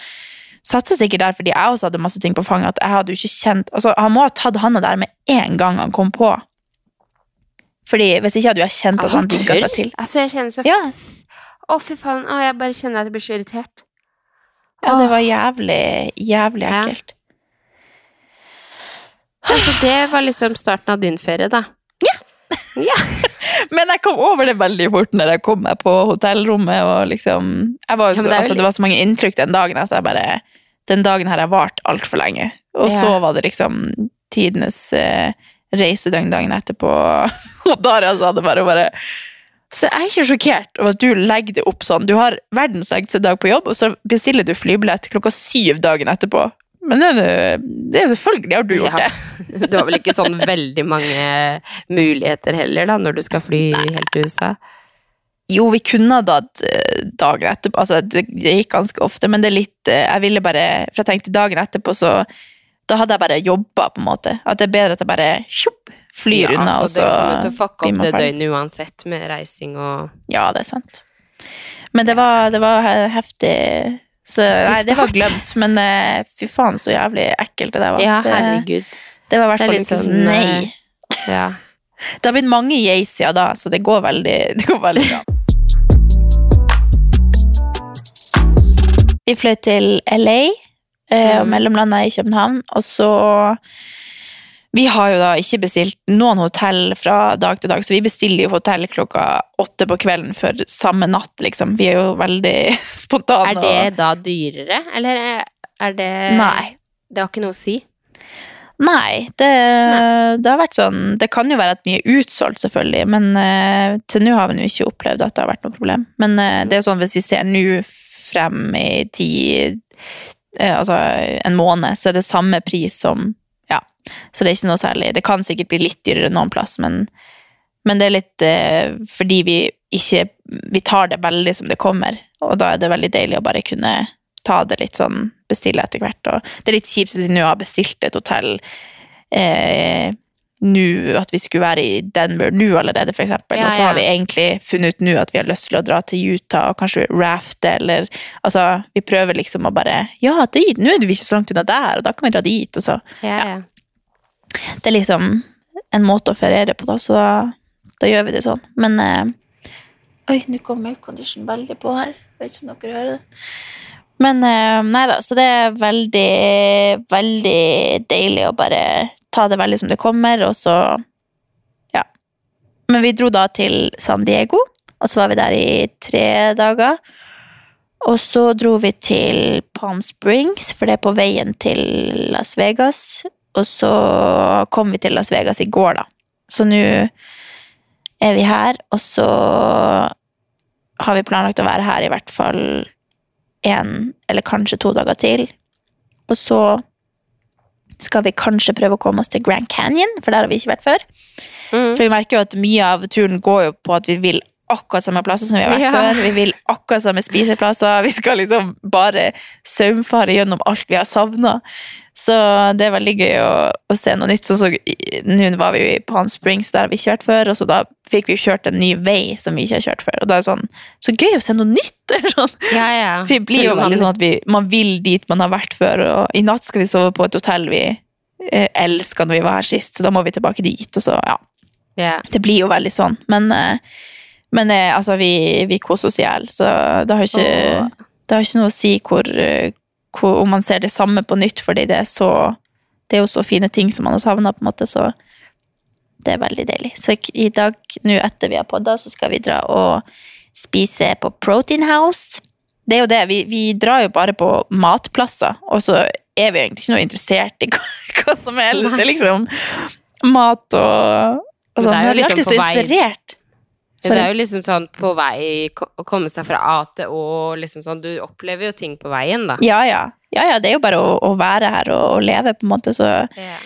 Satte sikkert der fordi jeg også hadde masse ting på fanget. at jeg hadde jo ikke kjent, altså Han må ha tatt handa der med en gang han kom på. Fordi hvis ikke hadde jeg kjent at han tørr? seg til. Altså, jeg kjenner så Ja, Å, fy faen. Å, jeg bare kjenner at jeg blir så irritert. ja det var jævlig, jævlig Ja. ekkelt. Altså, det var liksom starten av din ferie, da. Men jeg kom over det veldig fort når jeg kom meg på hotellrommet. og liksom, var Ja, det altså, det var så mange inntrykk den dagen at jeg bare Den dagen her har vart altfor lenge. Og Ja. så var det liksom tidenes eh, reisedøgn dagen etterpå. Og Daria sa det bare, bare Så jeg er ikke sjokkert over at du legger det opp sånn. Du har verdens lengste dag på jobb, og så bestiller du flybillett klokka syv dagen etterpå. Men det, det er selvfølgelig har du gjort Ja. det. Du har vel ikke sånn veldig mange muligheter heller, da, når du skal fly helt til USA? Jo, vi kunne da eh, dagen etterpå. Altså, det, gikk ganske ofte, men det er litt eh, Jeg ville bare For jeg tenkte dagen etterpå, så Da hadde jeg bare jobba, på en måte. At det er bedre at jeg bare tjopp, flyr Ja, unna, og altså, så Det kommer til å fucke opp det døgnet uansett, med reising og Ja, det er sant. Men det var, det var heftig så, Nei, det var glemt, men eh, fy faen, så jævlig ekkelt det der var. Ja, herregud. det var i hvert er fall ikke sånn, sånn Nei. Ja. Det har blitt mange yeis siden da, så det går veldig, det går veldig bra. Vi fløy til LA eh, og mellomlanda i København, og så Vi har jo da ikke bestilt noen hotell fra dag til dag, så vi bestiller jo hotell klokka åtte på kvelden for samme natt, liksom. Vi er jo veldig spontane. Er det da dyrere, eller er- det Nei. Det har ikke noe å si. Nei, det, det har vært sånn Det kan jo være at mye er utsolgt, selvfølgelig, men uh, til nå har vi jo ikke opplevd at det har vært noe problem. Men uh, det er jo sånn hvis vi ser nå frem i tid uh, Altså en måned, så er det samme pris som. Så det er ikke noe særlig Det kan sikkert bli litt dyrere noen plass, men, men det er litt eh, fordi vi ikke Vi tar det veldig som det kommer, og da er det veldig deilig å bare kunne ta det litt sånn, bestille etter hvert. Og det er litt kjipt hvis vi nå har bestilt et hotell eh, nå, at vi skulle være i Denver nå allerede, eksempel. Ja, og så har vi egentlig funnet ut nå at vi har lyst til å dra til Utah og kanskje rafte, eller altså, vi prøver liksom å bare Ja, dit! Nå er det vi ikke så langt unna der, og da kan vi dra dit, og så Ja, ja. Det er liksom en måte å feriere på, da, så da, da gjør vi det sånn. Men eh, Oi, nå kom aircondition veldig på her. Jeg Vet ikke om dere hører det. Men eh, nei da, så det er veldig, veldig deilig å bare ta det veldig som det kommer, og så Ja. Men vi dro da til San Diego, og så var vi der i tre dager. Og så dro vi til Palm Springs, for det er på veien til Las Vegas. Og så kom vi til Las Vegas i går, da. Så nå er vi her, og så har vi planlagt å være her i hvert fall en eller kanskje to dager til. Og så skal vi kanskje prøve å komme oss til Grand Canyon, for der har vi ikke vært før. Mm. For vi merker jo at mye av turen går jo på at vi vil akkurat samme plasser som vi har vært Ja. før. Vi vil akkurat samme spiseplasser. Vi skal liksom bare saumfare gjennom alt vi har savna. Så det er veldig gøy å, å se noe nytt. Så, Nå var vi jo i Palm Springs, der har vi ikke vært før, og så da fikk vi kjørt en ny vei som vi ikke har kjørt før. Og da er det sånn, så gøy å se noe nytt! Sånn. ja, ja. Vi blir jo veldig sånn at vi, man vil dit man har vært før, og i natt skal vi sove på et hotell vi eh, elska når vi var her sist, så da må vi tilbake dit, og så, ja. Yeah. Det blir jo veldig sånn, men, eh, men eh, altså, vi, vi koser oss i hjel, så det har, ikke, oh. det har ikke noe å si hvor, eh, hvor, om man ser det samme på nytt, fordi det er så det er jo så fine ting som man har savna, på en måte, så det er veldig deilig. Så i- dag, nå etter vi har podda, så skal vi dra og spise på Protein House. Det er jo det, vi, vi drar jo bare på matplasser, og så er vi egentlig ikke noe interessert i hva, hva som helst. Det er liksom mat og, og sånn. er jo liksom alltid så vei- inspirert. Det er jo liksom sånn på vei å komme seg fra A til Å, liksom sånn. Du opplever jo ting på veien, da. Ja, ja. ja, ja det er jo bare å, å være her og, og leve, på en måte, så Ja.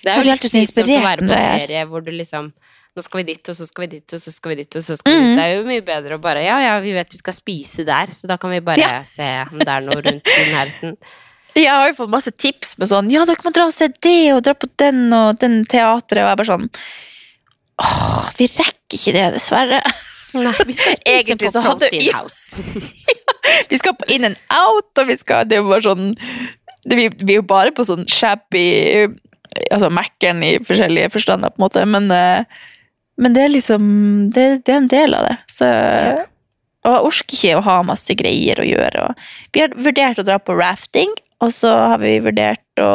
Det er jo litt slitsomt å være på er- ferie hvor du liksom Nå skal vi dit, og så skal vi dit, og så skal vi dit, og så skal vi dit. Det er jo mye bedre å bare Ja, ja, vi vet vi skal spise der, så da kan vi bare Ja. se om det er noe rundt i nærheten. Jeg har jo fått masse tips med sånn Ja, dere må dra og se det, og dra på den og den teatret, og jeg bare sånn Åh, vi rekker ikke det, dessverre. Nei, vi skal spise Egentlig på Protein ja. House. Vi skal på in and out, og vi skal Det er jo bare sånn det, vi, vi er jo bare på sånn shabby Altså Mækkern i forskjellige forstander, på en måte, men, eh, men det er liksom Det, det er en del av det. Så Og jeg orker ikke å ha masse greier å gjøre. Og vi har vurdert å dra på rafting, og så har vi vurdert å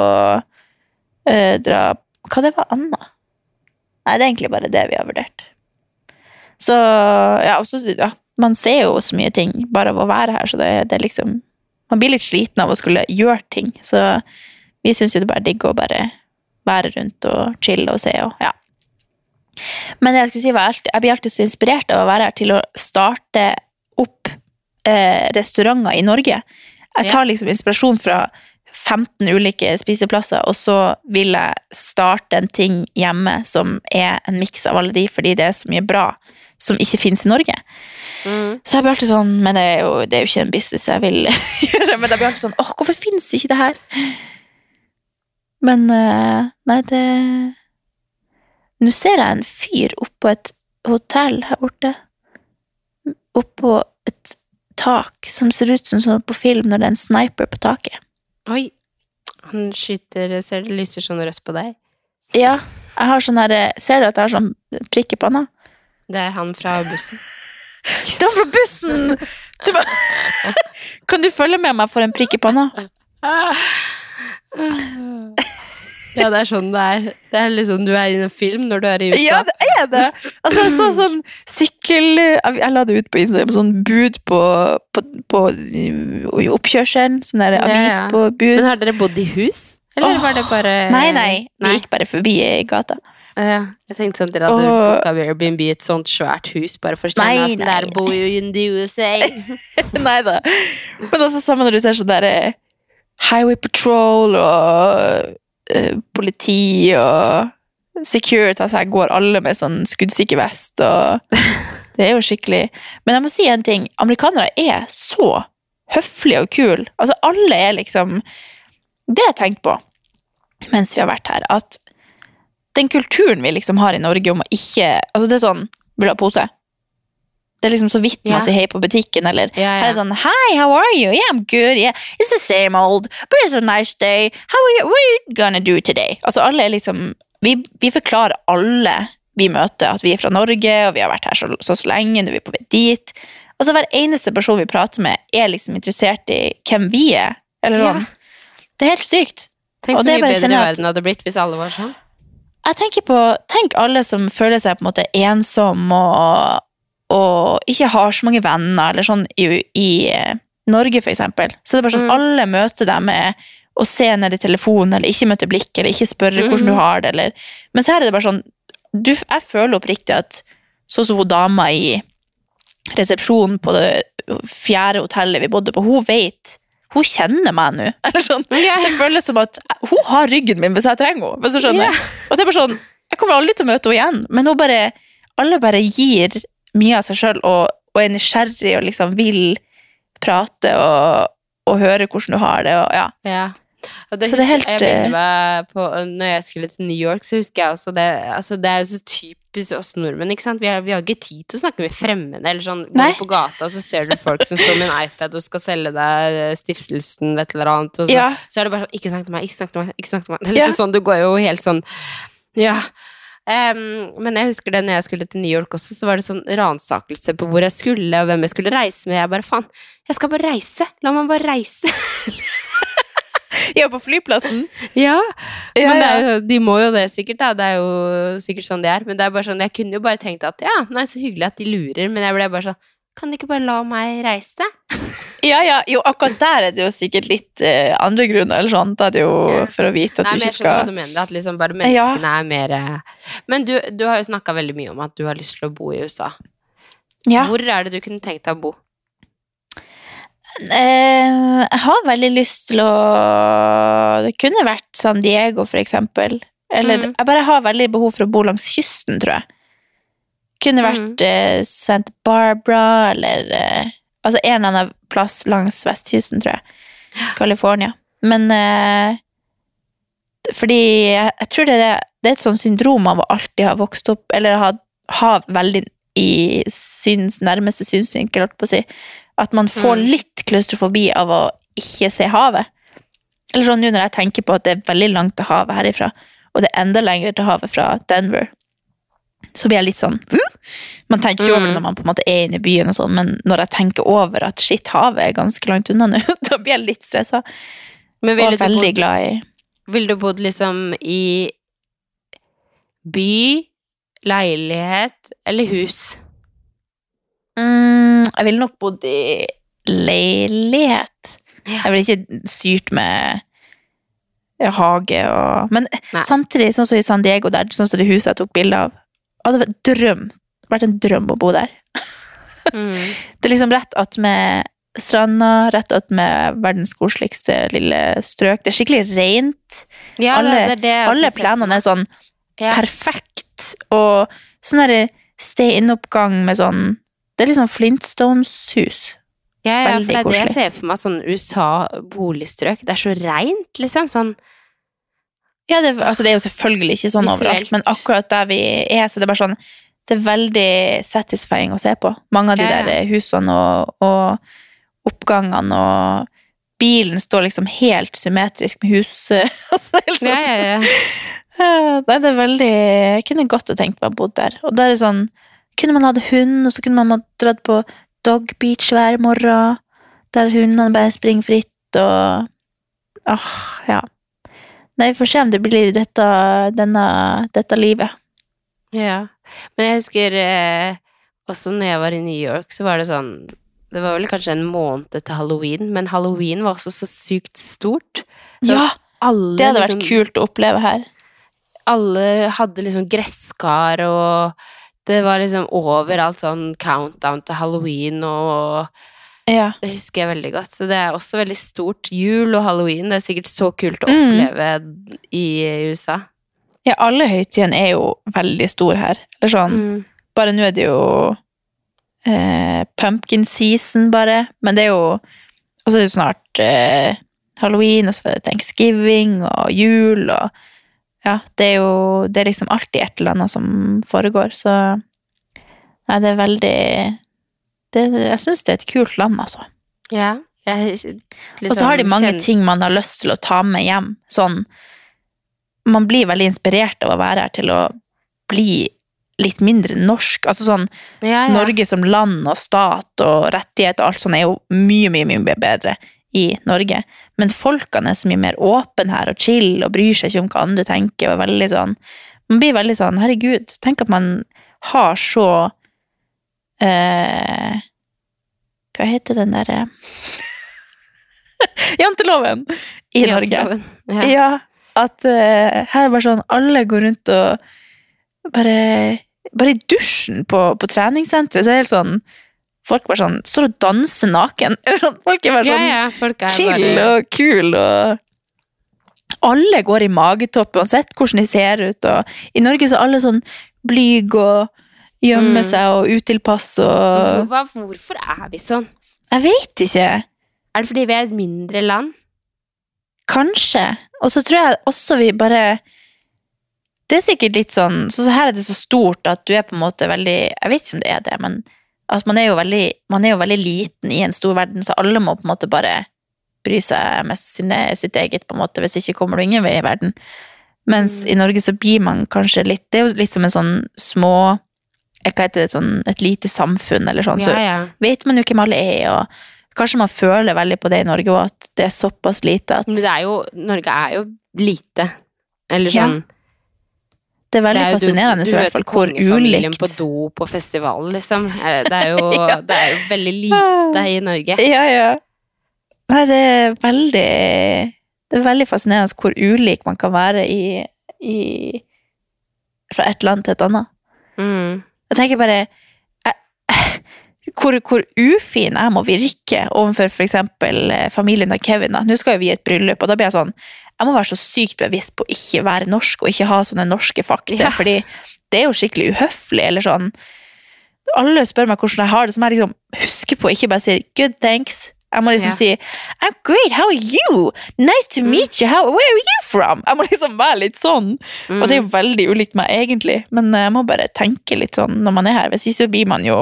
eh, dra Hva det var annet? Nei, det er egentlig bare det vi har vurdert. Så ja, også, ja, man ser jo så mye ting bare av å være her, så det, det er liksom Man blir litt sliten av å skulle gjøre ting, så vi syns jo det bare er digg å bare være rundt og chille og se og ja. Men jeg skulle si var jeg blir alltid så inspirert av å være her til å starte opp eh, restauranter i Norge. Jeg tar liksom inspirasjon fra 15 ulike spiseplasser, og så vil jeg starte en ting hjemme som er en miks av alle de, fordi det er så mye bra som ikke finnes i Norge. Mm. Så jeg blir alltid sånn Men det er jo, det er jo ikke en business jeg vil gjøre. Men jeg blir alltid sånn Åh, hvorfor finnes ikke det her? Men eh, Nei, det Nå ser jeg en fyr oppå et hotell her borte. Oppå et tak som ser ut som sånn på film når det er en sniper på taket. Oi. Han skyter Ser det lyser sånn rødt på deg? Ja, jeg har sånn her Ser du at jeg har sånn prikke på han panna? Det er han fra bussen. Det var fra bussen! Du ba... Kan du følge med meg for en prikk i panna? Ja, det er sånn det er. Det er liksom Du er i en film når du er i USA. Ja, det er det! Altså, så sånn sykkel... Jeg la det ut på Instagram, sånn bud på, på, på oppkjørselen. Sånn der avis ja. på bud. Men har dere bodd i hus? Eller oh, var det bare Nei, nei. Vi gikk bare forbi i gata. Ja, jeg tenkte sånn at dere hadde booka Airbnb i et sånt svært hus bare for kjenne Nei, der bor jo in i the USA. Nei da. Men også sammen når du ser sånn der eh, Highway Patrol og eh, politi og Securitas her går alle med sånn skuddsikker vest og Det er jo skikkelig Men jeg må si en ting. Amerikanere er så høflige og kule. Altså, alle er liksom Det har jeg tenkt på mens vi har vært her, at den kulturen vi liksom har i Norge om å ikke Altså, det er sånn Vil du ha pose? Det er liksom så vidt man Ja. sier hei på butikken, eller er det sånn Hi, how are you? Yeah, I'm good. Yeah, it's the same old, but it's a nice day. How are you? What are you gonna do today? Altså, alle er liksom Vi, vi forklarer alle vi møter, at vi er fra Norge, og vi har vært her så så, så lenge, nå er vi på vei dit. Og så hver eneste person vi prater med, er liksom interessert i hvem vi er. Eller sånn. Det er helt sykt. Tenk så mye bedre sånn at- verden hadde blitt hvis alle var sånn. Jeg tenker på Tenk alle som føler seg på en måte ensom og, og ikke har så mange venner, eller sånn i, i eh, Norge, eksempel. Så det er bare sånn Mm. alle møter dem med å se ned i telefonen, eller ikke møte blikk, eller ikke spørre hvordan du har det, eller Mens her er det bare sånn du, Jeg føler oppriktig at sånn som hun dama i resepsjonen på det fjerde hotellet vi bodde på, hun vet Hun kjenner meg nå. Eller sånn. Det føles som at hun har ryggen min hvis jeg trenger henne. Hvis du skjønner. Ja. Og det er bare sånn, Jeg kommer aldri til å møte henne igjen, men hun bare, alle bare gir mye av seg sjøl og, og er nysgjerrig og liksom vil prate og, og høre hvordan du har det. Og, ja. Ja. Og det Så det er helt, jeg minner eh, meg på Når jeg skulle til New York, så husker jeg også det altså Det er jo så typisk oss nordmenn. ikke sant? Vi har, vi har ikke tid til å snakke med fremmede. Eller sånn, Går du på gata, så ser du folk som står med en iPad og skal selge deg eh, stiftelsen et eller annet. Og så, Ja. så er det bare sånn Ikke snakk til meg, ikke snakk til meg. ikke snakk til meg. Det er Ja. liksom sånn, Du går jo helt sånn Ja. Em, men jeg husker det når jeg skulle til New York også, så var det sånn ransakelse på hvor jeg skulle, og hvem jeg skulle reise med. Jeg bare faen, jeg skal bare reise! La meg bare reise! ja, på flyplassen. Ja, Ja, men det jo, de må jo det sikkert, da. Det er jo sikkert sånn de er. Men det er bare sånn, jeg kunne jo bare tenkt at ja, nei, så hyggelig at de lurer, men jeg ble bare sånn Kan de ikke bare la meg reise? Ja, ja, jo, akkurat der er det jo sikkert litt eh, andre grunner. eller sånn. Da er det jo Ja. for å vite at Nei, du men jeg ikke skjønner hva du mener, at liksom bare menneskene er mer eh, Men du, du har jo snakka veldig mye om at du har lyst til å bo i USA. ja. Hvor er det du kunne tenkt deg å bo? Eh, jeg har veldig lyst til å Det kunne vært San Diego, for eksempel. Eller mm. jeg bare har veldig behov for å bo langs kysten, tror jeg. Kunne vært eh, Santa Barbara, eller uh, Altså en eller annen plass langs vestkysten, tror jeg. California. Men uh, Fordi jeg, jeg tror det er, det er et sånt syndrom å alltid ha vokst opp Eller ha, har veldig i syns, nærmeste synsvinkel, holdt på å si. At man får Mm. litt klaustrofobi av å ikke se havet. Eller sånn nå når jeg tenker på at det er veldig langt til havet herifra, og det er enda lenger til havet fra Denver. Så blir jeg litt sånn Man tenker ikke over det når man på en måte er inne i byen, og sånn, men når jeg tenker over at shit, havet er ganske langt unna nå, da blir jeg litt stressa. Men Og veldig bodd, glad i ville du bodd liksom i by, leilighet eller hus? mm, Jeg ville nok bodd i leilighet. Jeg ville ikke styrt med hage og Men Nei. samtidig, sånn som i San Diego, der, sånn som det huset jeg tok bilde av hadde vært drøm. Det hadde vært en drøm å bo der. Mm. Det er liksom rett attmed stranda, rett attmed verdens koseligste lille strøk. Det er skikkelig rent. Ja, alle det, det er alle planene er sånn ja. perfekt, og sånn derre stay in-oppgang med sånn Det er liksom Flintstones-hus. Ja, ja, for det er det jeg ser for meg, sånn USA-boligstrøk. Det er så reint, liksom. Sånn Ja, det, altså det er jo selvfølgelig ikke sånn Visuelt. overalt, men akkurat der vi er, så det er bare sånn Det er veldig satisfying å se på. Mange av de Ja, ja. der husene og, og oppgangene og Bilen står liksom helt symmetrisk med huset. altså, sånn, Ja, ja, ja. Ja, Nei, det er veldig Jeg kunne godt ha tenkt meg å bo der. Og da er det sånn Kunne man hatt hund, og så kunne man dratt på dog beach hver morgen, der hundene bare springer fritt og Åh, ja. Nei, vi får se om det blir dette, denne, dette livet. Ja. Men jeg husker eh, også når jeg var i New York, så var det sånn Det var vel kanskje en måned til halloween, men halloween var også så sykt stort. Så Ja! Alle, Det hadde vært liksom, kult å oppleve her. Alle hadde liksom gresskar, og det var liksom overalt sånn countdown til halloween, og Ja. det husker jeg veldig godt. Så det er også veldig stort. Jul og halloween, det er sikkert så kult å Mm. oppleve i USA. ja, alle høytidene er jo veldig store her. Eller sånn Mm. Bare nå er det jo eh, pumpkin season, bare. Men det er jo Og så er det jo snart eh, halloween, og så er det thanksgiving og jul og Ja, det er jo Det er liksom alltid et eller annet som foregår, så Nei, det er veldig det, Jeg syns det er et kult land, altså. Ja. Liksom, og så har de mange kjenner- ting man har lyst til å ta med hjem. Sånn Man blir veldig inspirert av å være her til å bli litt mindre norsk. Altså sånn ja, ja. Norge som land og stat og rettigheter og alt sånt er jo mye, mye, mye bedre i Norge. Men folkene er så mye mer åpne her og chill og bryr seg ikke om hva andre tenker. og veldig sånn, Man blir veldig sånn Herregud, tenk at man har så eh, Hva heter den derre Janteloven i Norge. Janteloven. Ja. Ja, at eh, her er bare sånn Alle går rundt og bare Bare i dusjen på, på treningssenteret, så er det helt sånn Folk bare sånn står og danser naken. Folk er bare sånn ja, ja, er chill bare og kul og Alle går i magetopp uansett hvordan de ser ut, og i Norge så er alle sånn blyg og gjemmer Mm. seg og utilpass og Hva, Hvorfor er vi sånn? Jeg vet ikke. Er det fordi vi er et mindre land? Kanskje. Og så tror jeg også vi bare Det er sikkert litt sånn Så her er det så stort at du er på en måte veldig Jeg vet ikke om det er det, men at man er jo veldig, man er jo veldig liten i en stor verden, så alle må på en måte bare bry seg med sine, sitt eget, på en måte, hvis ikke kommer du ingen vei i verden. Mens i Norge så blir man kanskje litt Det er jo litt som en sånn små Hva heter det, sånn et lite samfunn, eller sånn. Så Ja, så vet man jo hvem alle er, og kanskje man føler veldig på det i Norge òg, at det er såpass lite at Men det er jo Norge er jo lite. Eller Ja. sånn Det er veldig det er fascinerende du, i hvert fall hvor ulikt på do på festival, liksom. Eh, Det er jo, Ja. det er jo veldig lite i Norge. Ja, ja. Nei, det er veldig Det er veldig fascinerende hvor ulik man kan være i, i Fra et land til et annet. Mm. Jeg tenker bare jeg, hvor, hvor ufin jeg må virke overfor for eksempel eh, familien av Kevin. da. Nå skal jo vi i et bryllup, og da blir jeg sånn Jeg må være så sykt bevisst på å ikke være norsk og ikke ha sånne norske fakta, Ja. fordi det er jo skikkelig uhøflig. eller sånn Alle spør meg hvordan jeg har det, så må jeg liksom huske på ikke bare si 'good, thanks'. Jeg må liksom yeah. si 'I'm great, how are you? Nice to meet you, how, where are you from?' Jeg må liksom være litt sånn. Mm. Og det er jo veldig ulikt meg, egentlig, men jeg må bare tenke litt sånn når man er her. Hvis ikke så blir man jo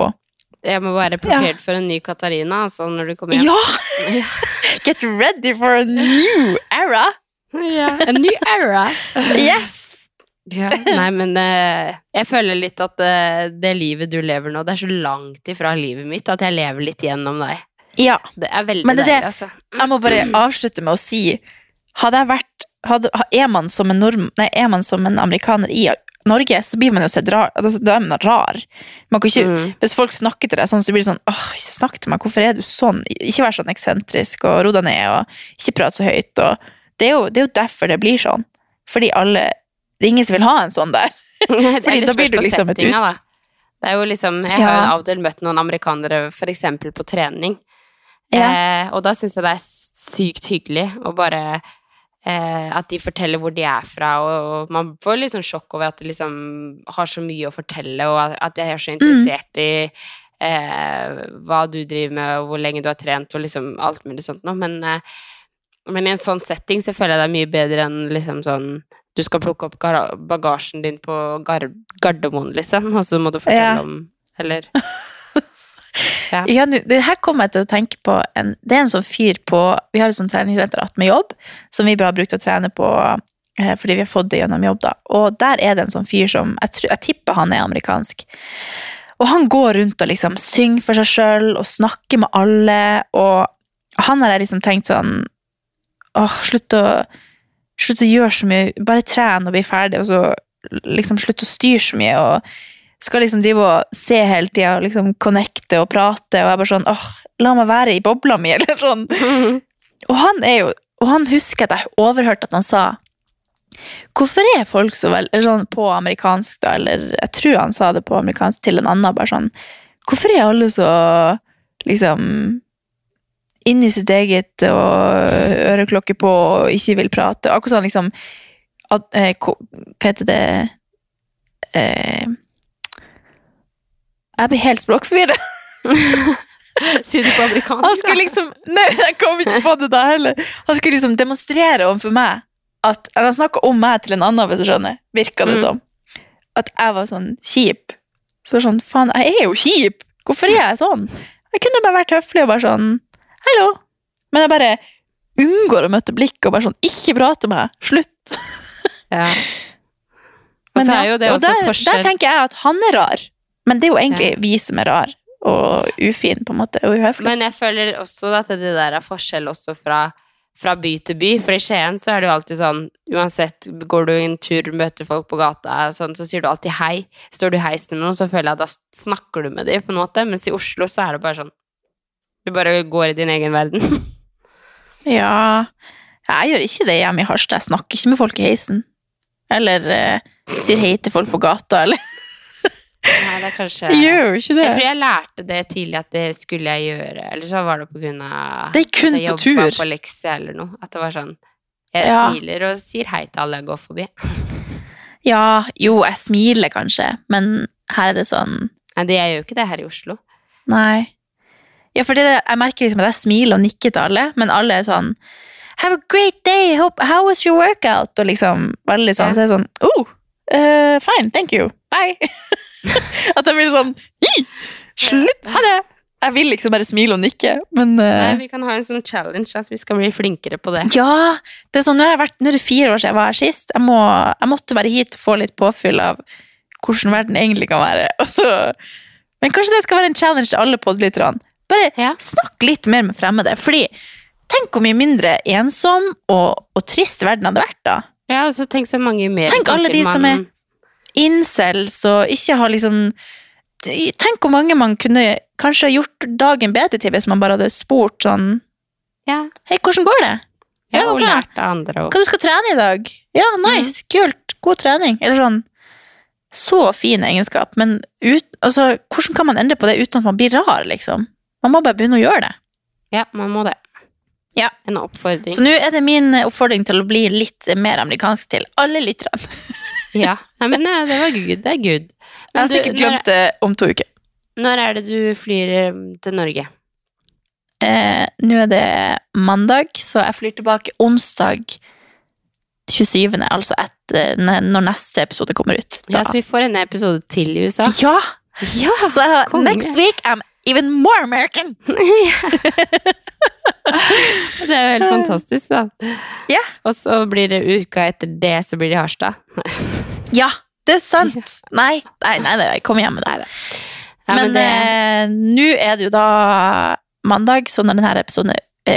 Jeg må være prepared for en ny Katarina altså, når du kommer hjem. Ja! Get ready for a new era! yeah, a new era. Yes! Ja, nei, men eh, jeg føler litt at eh, det livet du lever nå, det er så langt ifra livet mitt at jeg lever litt gjennom deg. Ja. Det er veldig Men det deilig, altså. Jeg må bare avslutte med å si Hadde jeg vært hadde, er, man som en nordm, nei, er man som en amerikaner i Norge, så blir man jo sett rar. Altså, da er man rar. Man kan ikke, Mm. Hvis folk snakker til deg sånn, så blir det sånn åh, ikke snakk til meg, hvorfor er du sånn? Ikke vær sånn eksentrisk, og ro deg ned, og ikke prat så høyt. Og det, er jo, det er jo derfor det blir sånn. Fordi alle Det er ingen som vil ha en sånn der. Det er Fordi da blir du liksom et ut- da. Det er jo liksom, jeg har jo av og til møtt noen amerikanere for eksempel på trening, eh, og da syns jeg det er sykt hyggelig å bare eh, At de forteller hvor de er fra, og, og man får litt sånn sjokk over at de liksom har så mye å fortelle, og at- de er så interessert i eh, hva du driver med, og hvor lenge du har trent, og liksom alt mulig sånt noe, men eh, men i en sånn setting så føler jeg det er mye bedre enn liksom sånn Du skal plukke opp bagasjen din på Gar Gardermoen, liksom, og så må du fortelle Ja. om Eller Ja. Ja, det her kommer jeg til å tenke på en, Det er en sånn fyr på Vi har et sånt treningssenter attmed jobb, som vi bare har brukt å trene på eh, fordi vi har fått det gjennom jobb. da. Og der er det en sånn fyr som Jeg, jeg tipper han er amerikansk. Og han går rundt og liksom synger for seg sjøl og snakker med alle. Og han har jeg liksom tenkt sånn Åh, slutt å, slutt å gjøre så mye. Bare tren og bli ferdig, og så liksom slutt å styre så mye. og skal liksom drive og se hele tida og liksom connecte og prate, og jeg bare sånn åh, la meg være i bobla mi, eller sånn. Og han er jo Og han husker at jeg overhørte at han sa Hvorfor er folk så vel Eller sånn på amerikansk, da, eller jeg tror han sa det på amerikansk til en annen, bare sånn Hvorfor er alle så liksom inni sitt eget og øreklokke på og ikke vil prate? Akkurat sånn liksom at, eh, Hva heter det eh, Jeg blir helt språkforvirra. Sier du på amerikansk? Han skulle liksom Nei, jeg kom ikke på det da heller. Han skulle liksom demonstrere overfor meg at eller Han snakka om meg til en annen, hvis du skjønner. Virka det Mm. som. At jeg var sånn kjip. Så sånn, faen, jeg er jo kjip! Hvorfor er jeg sånn? Jeg kunne bare vært høflig og bare sånn Hallo! Men jeg bare unngår å møte blikk og bare sånn Ikke prate med meg! Slutt! Ja. Og så er jo det og også forskjell der tenker jeg at han er rar. Men det er jo egentlig vi som er rar og ufin, på en måte, og uhøflig. Men jeg føler også at det der er forskjell også fra, fra by til by. For i Skien så er det jo alltid sånn Uansett, går du en tur, møter folk på gata, sånn, så sier du alltid hei. Står du i heis til noen, så føler jeg at da snakker du med dem, på en måte. Mens i Oslo så er det bare sånn Du bare går i din egen verden. Ja, jeg gjør ikke det hjemme i Harstad. Jeg snakker ikke med folk i heisen. Eller eh, sier hei til folk på gata, eller Nei, det er kanskje gjør jo ikke det. Jeg tror jeg lærte det tidlig at det skulle jeg gjøre, eller så var det på grunn av Det er kun at jeg på jobbet på lekse eller noe. At det var sånn Jeg Ja. smiler og sier hei til alle jeg går forbi. Ja, jo, jeg smiler kanskje, men her er det sånn Nei, det, jeg gjør jo ikke det her i Oslo. Nei. Ja, for det, jeg merker liksom at jeg smiler og nikker til alle, men alle er sånn Have a great day! Hope, how was your workout? Og liksom veldig sånn, Ja. så er det sånn Oh, Uh, fine, thank you. Bye. at jeg blir sånn Hi! Slutt! Ha det! Jeg vil liksom bare smile og nikke, men uh... Nei, vi kan ha en sånn challenge at vi skal bli flinkere på det. Ja! Det er sånn, nå, har jeg vært, nå er det fire år siden jeg var her sist. Jeg, må, jeg måtte bare hit og få litt påfyll av hvordan verden egentlig kan være. Så, men kanskje det skal være en challenge til alle podlytterne. Bare Ja. snakk litt mer med fremmede. Fordi tenk hvor mye mindre ensom og, og trist verden hadde vært da. Ja, og så tenk så mange mer Tenk alle de som er- Incels og ikke har liksom Tenk hvor mange man kunne kanskje gjort dagen bedre til hvis man bare hadde spurt sånn Ja, Hei, hvordan går det? ja Ja, og lært av andre også. Hva du skal trene i dag? Ja, nice, kult, god trening. Eller sånn. Så fin egenskap, men ut, altså, hvordan kan man endre på det uten at man blir rar, liksom? Man må bare begynne å gjøre det. Ja, man må det. Ja. En oppfordring. Så nå er det min oppfordring til å bli litt mer amerikansk til alle lytterne. Ja. Nei, men nei, det var good. Det er good. Jeg har du, sikkert glemt det om to uker. Når, når er det du flyr eh, til Norge? Eh, nå er det mandag, så jeg flyr tilbake onsdag 27., altså etter, når neste episode kommer ut. Da. Ja, så vi får en episode til i USA. ja! Ja! Så konge. next week I'm even more American! Det er jo helt fantastisk, da. Ja. Og så blir det uka etter det, så blir det Harstad. Ja, det er sant! Nei, nei, nei, nei kom hjem med det. Ja, men men det, eh, nå er det jo da mandag, så når denne episoden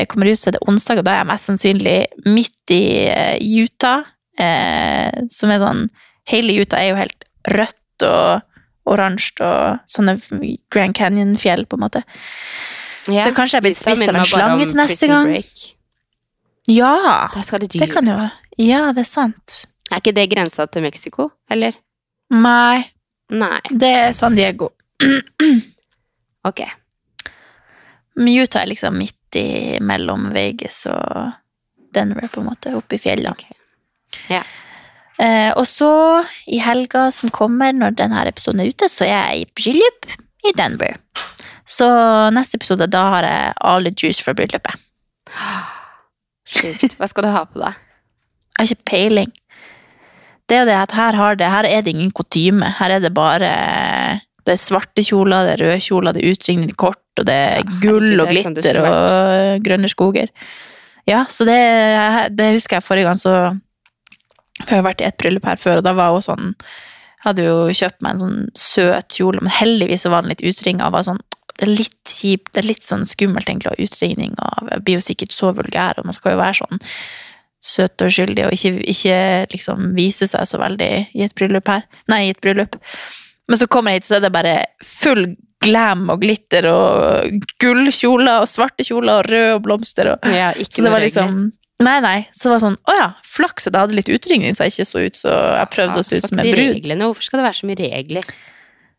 kommer ut, så er det onsdag, og da er jeg mest sannsynlig midt i eh, Utah, eh, som er sånn Hele Utah er jo helt rødt og oransje og sånne Grand Canyon-fjell, på en måte. Ja, så kanskje jeg blir spist av en slange til neste gang. Break. Ja! Da skal det Det kan jo Ja, det er sant. Er ikke det grensa til Mexico, eller? Nei, Nei. det er San Diego. Ok. Utah er liksom midt i mellom Vegas og Denver, på en måte, oppe i fjellene. Okay. Ja. Eh, og så, i helga som kommer, når denne episoden er ute, så er jeg i bryllup i Denver. Så neste episode, da har jeg alle juice fra bryllupet. Sjukt. Hva skal du ha på deg? Jeg har ikke peiling. Det er det at her, har det, her er det ingen kutyme. Her er det bare Det er svarte kjoler, det er røde kjoler, det er utringning kort, og det er Ja, gull og sånn glitter og grønne skoger. Ja, så det, det husker jeg forrige gang, så vi Jeg har vært i et bryllup her før, og da var hun sånn Hadde jo kjøpt meg en sånn søt kjole, men heldigvis var den litt utringa. og var sånn det er litt kjipt, det er litt sånn skummelt egentlig og ha utringning, og jeg blir jo sikkert så vulgær, og man skal jo være sånn søt og uskyldig, og ikke, ikke liksom vise seg så veldig i et bryllup her. Nei, i et bryllup. Men så kommer jeg hit, så er det bare full glam og glitter og gullkjoler og svarte kjoler og røde og blomster og Ja, Så det var liksom Nei, nei. Så det var sånn Å ja, flaks at jeg hadde litt utringning, så jeg ikke så ut så Jeg prøvde å se ut som en brud. reglene, Hvorfor skal det være så mye regler?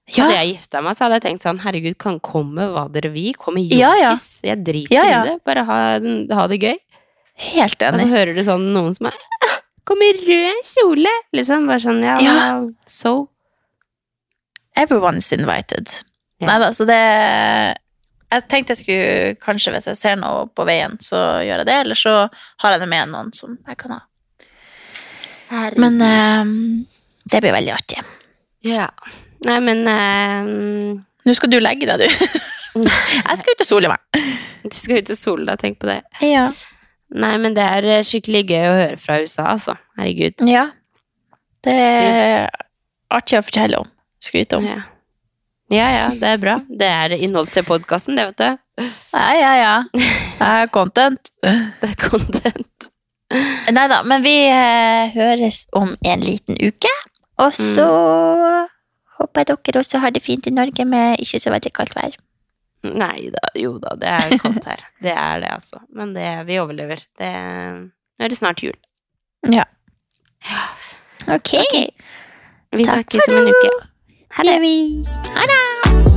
Ja, Hadde jeg gifta meg, så hadde jeg tenkt sånn Herregud, kan komme hva dere vil. Komme Ja, ja. Jeg driter i det. Bare ha, ha det gøy. helt enig. Og så hører du sånn noen som er Kom i rød kjole! Liksom. Bare sånn, ja, so. Everyone is invited. Ja. Nei da, så det Jeg tenkte jeg skulle kanskje, hvis jeg ser noe på veien, så gjør jeg det. Eller så har jeg det med noen som jeg kan ha. Men um, det blir veldig artig. Ja. Nei, men uh, Nå skal du legge deg, du. jeg skal ut og sole meg. Du skal ut og sole deg, tenk på det. Ja. Nei, men det er eh, skikkelig gøy å høre fra USA, altså. Herregud. ja. Det er artig å fortelle om. Skryte om. Ja. ja ja, det er bra. Det er innhold til podkasten, det, vet du. Ja, ja, ja. Det er content. Det er content. Nei da, men vi eh, høres om en liten uke. Og så håper dere også har det fint i Norge med ikke så veldig kaldt vær. Nei da, jo da, det er kaldt her. Det er det, altså. Men det, vi overlever. Det, nå er det snart jul. Ja. Ok. Ok. Vi Takk snakkes om en uke. Ha det. Ha det.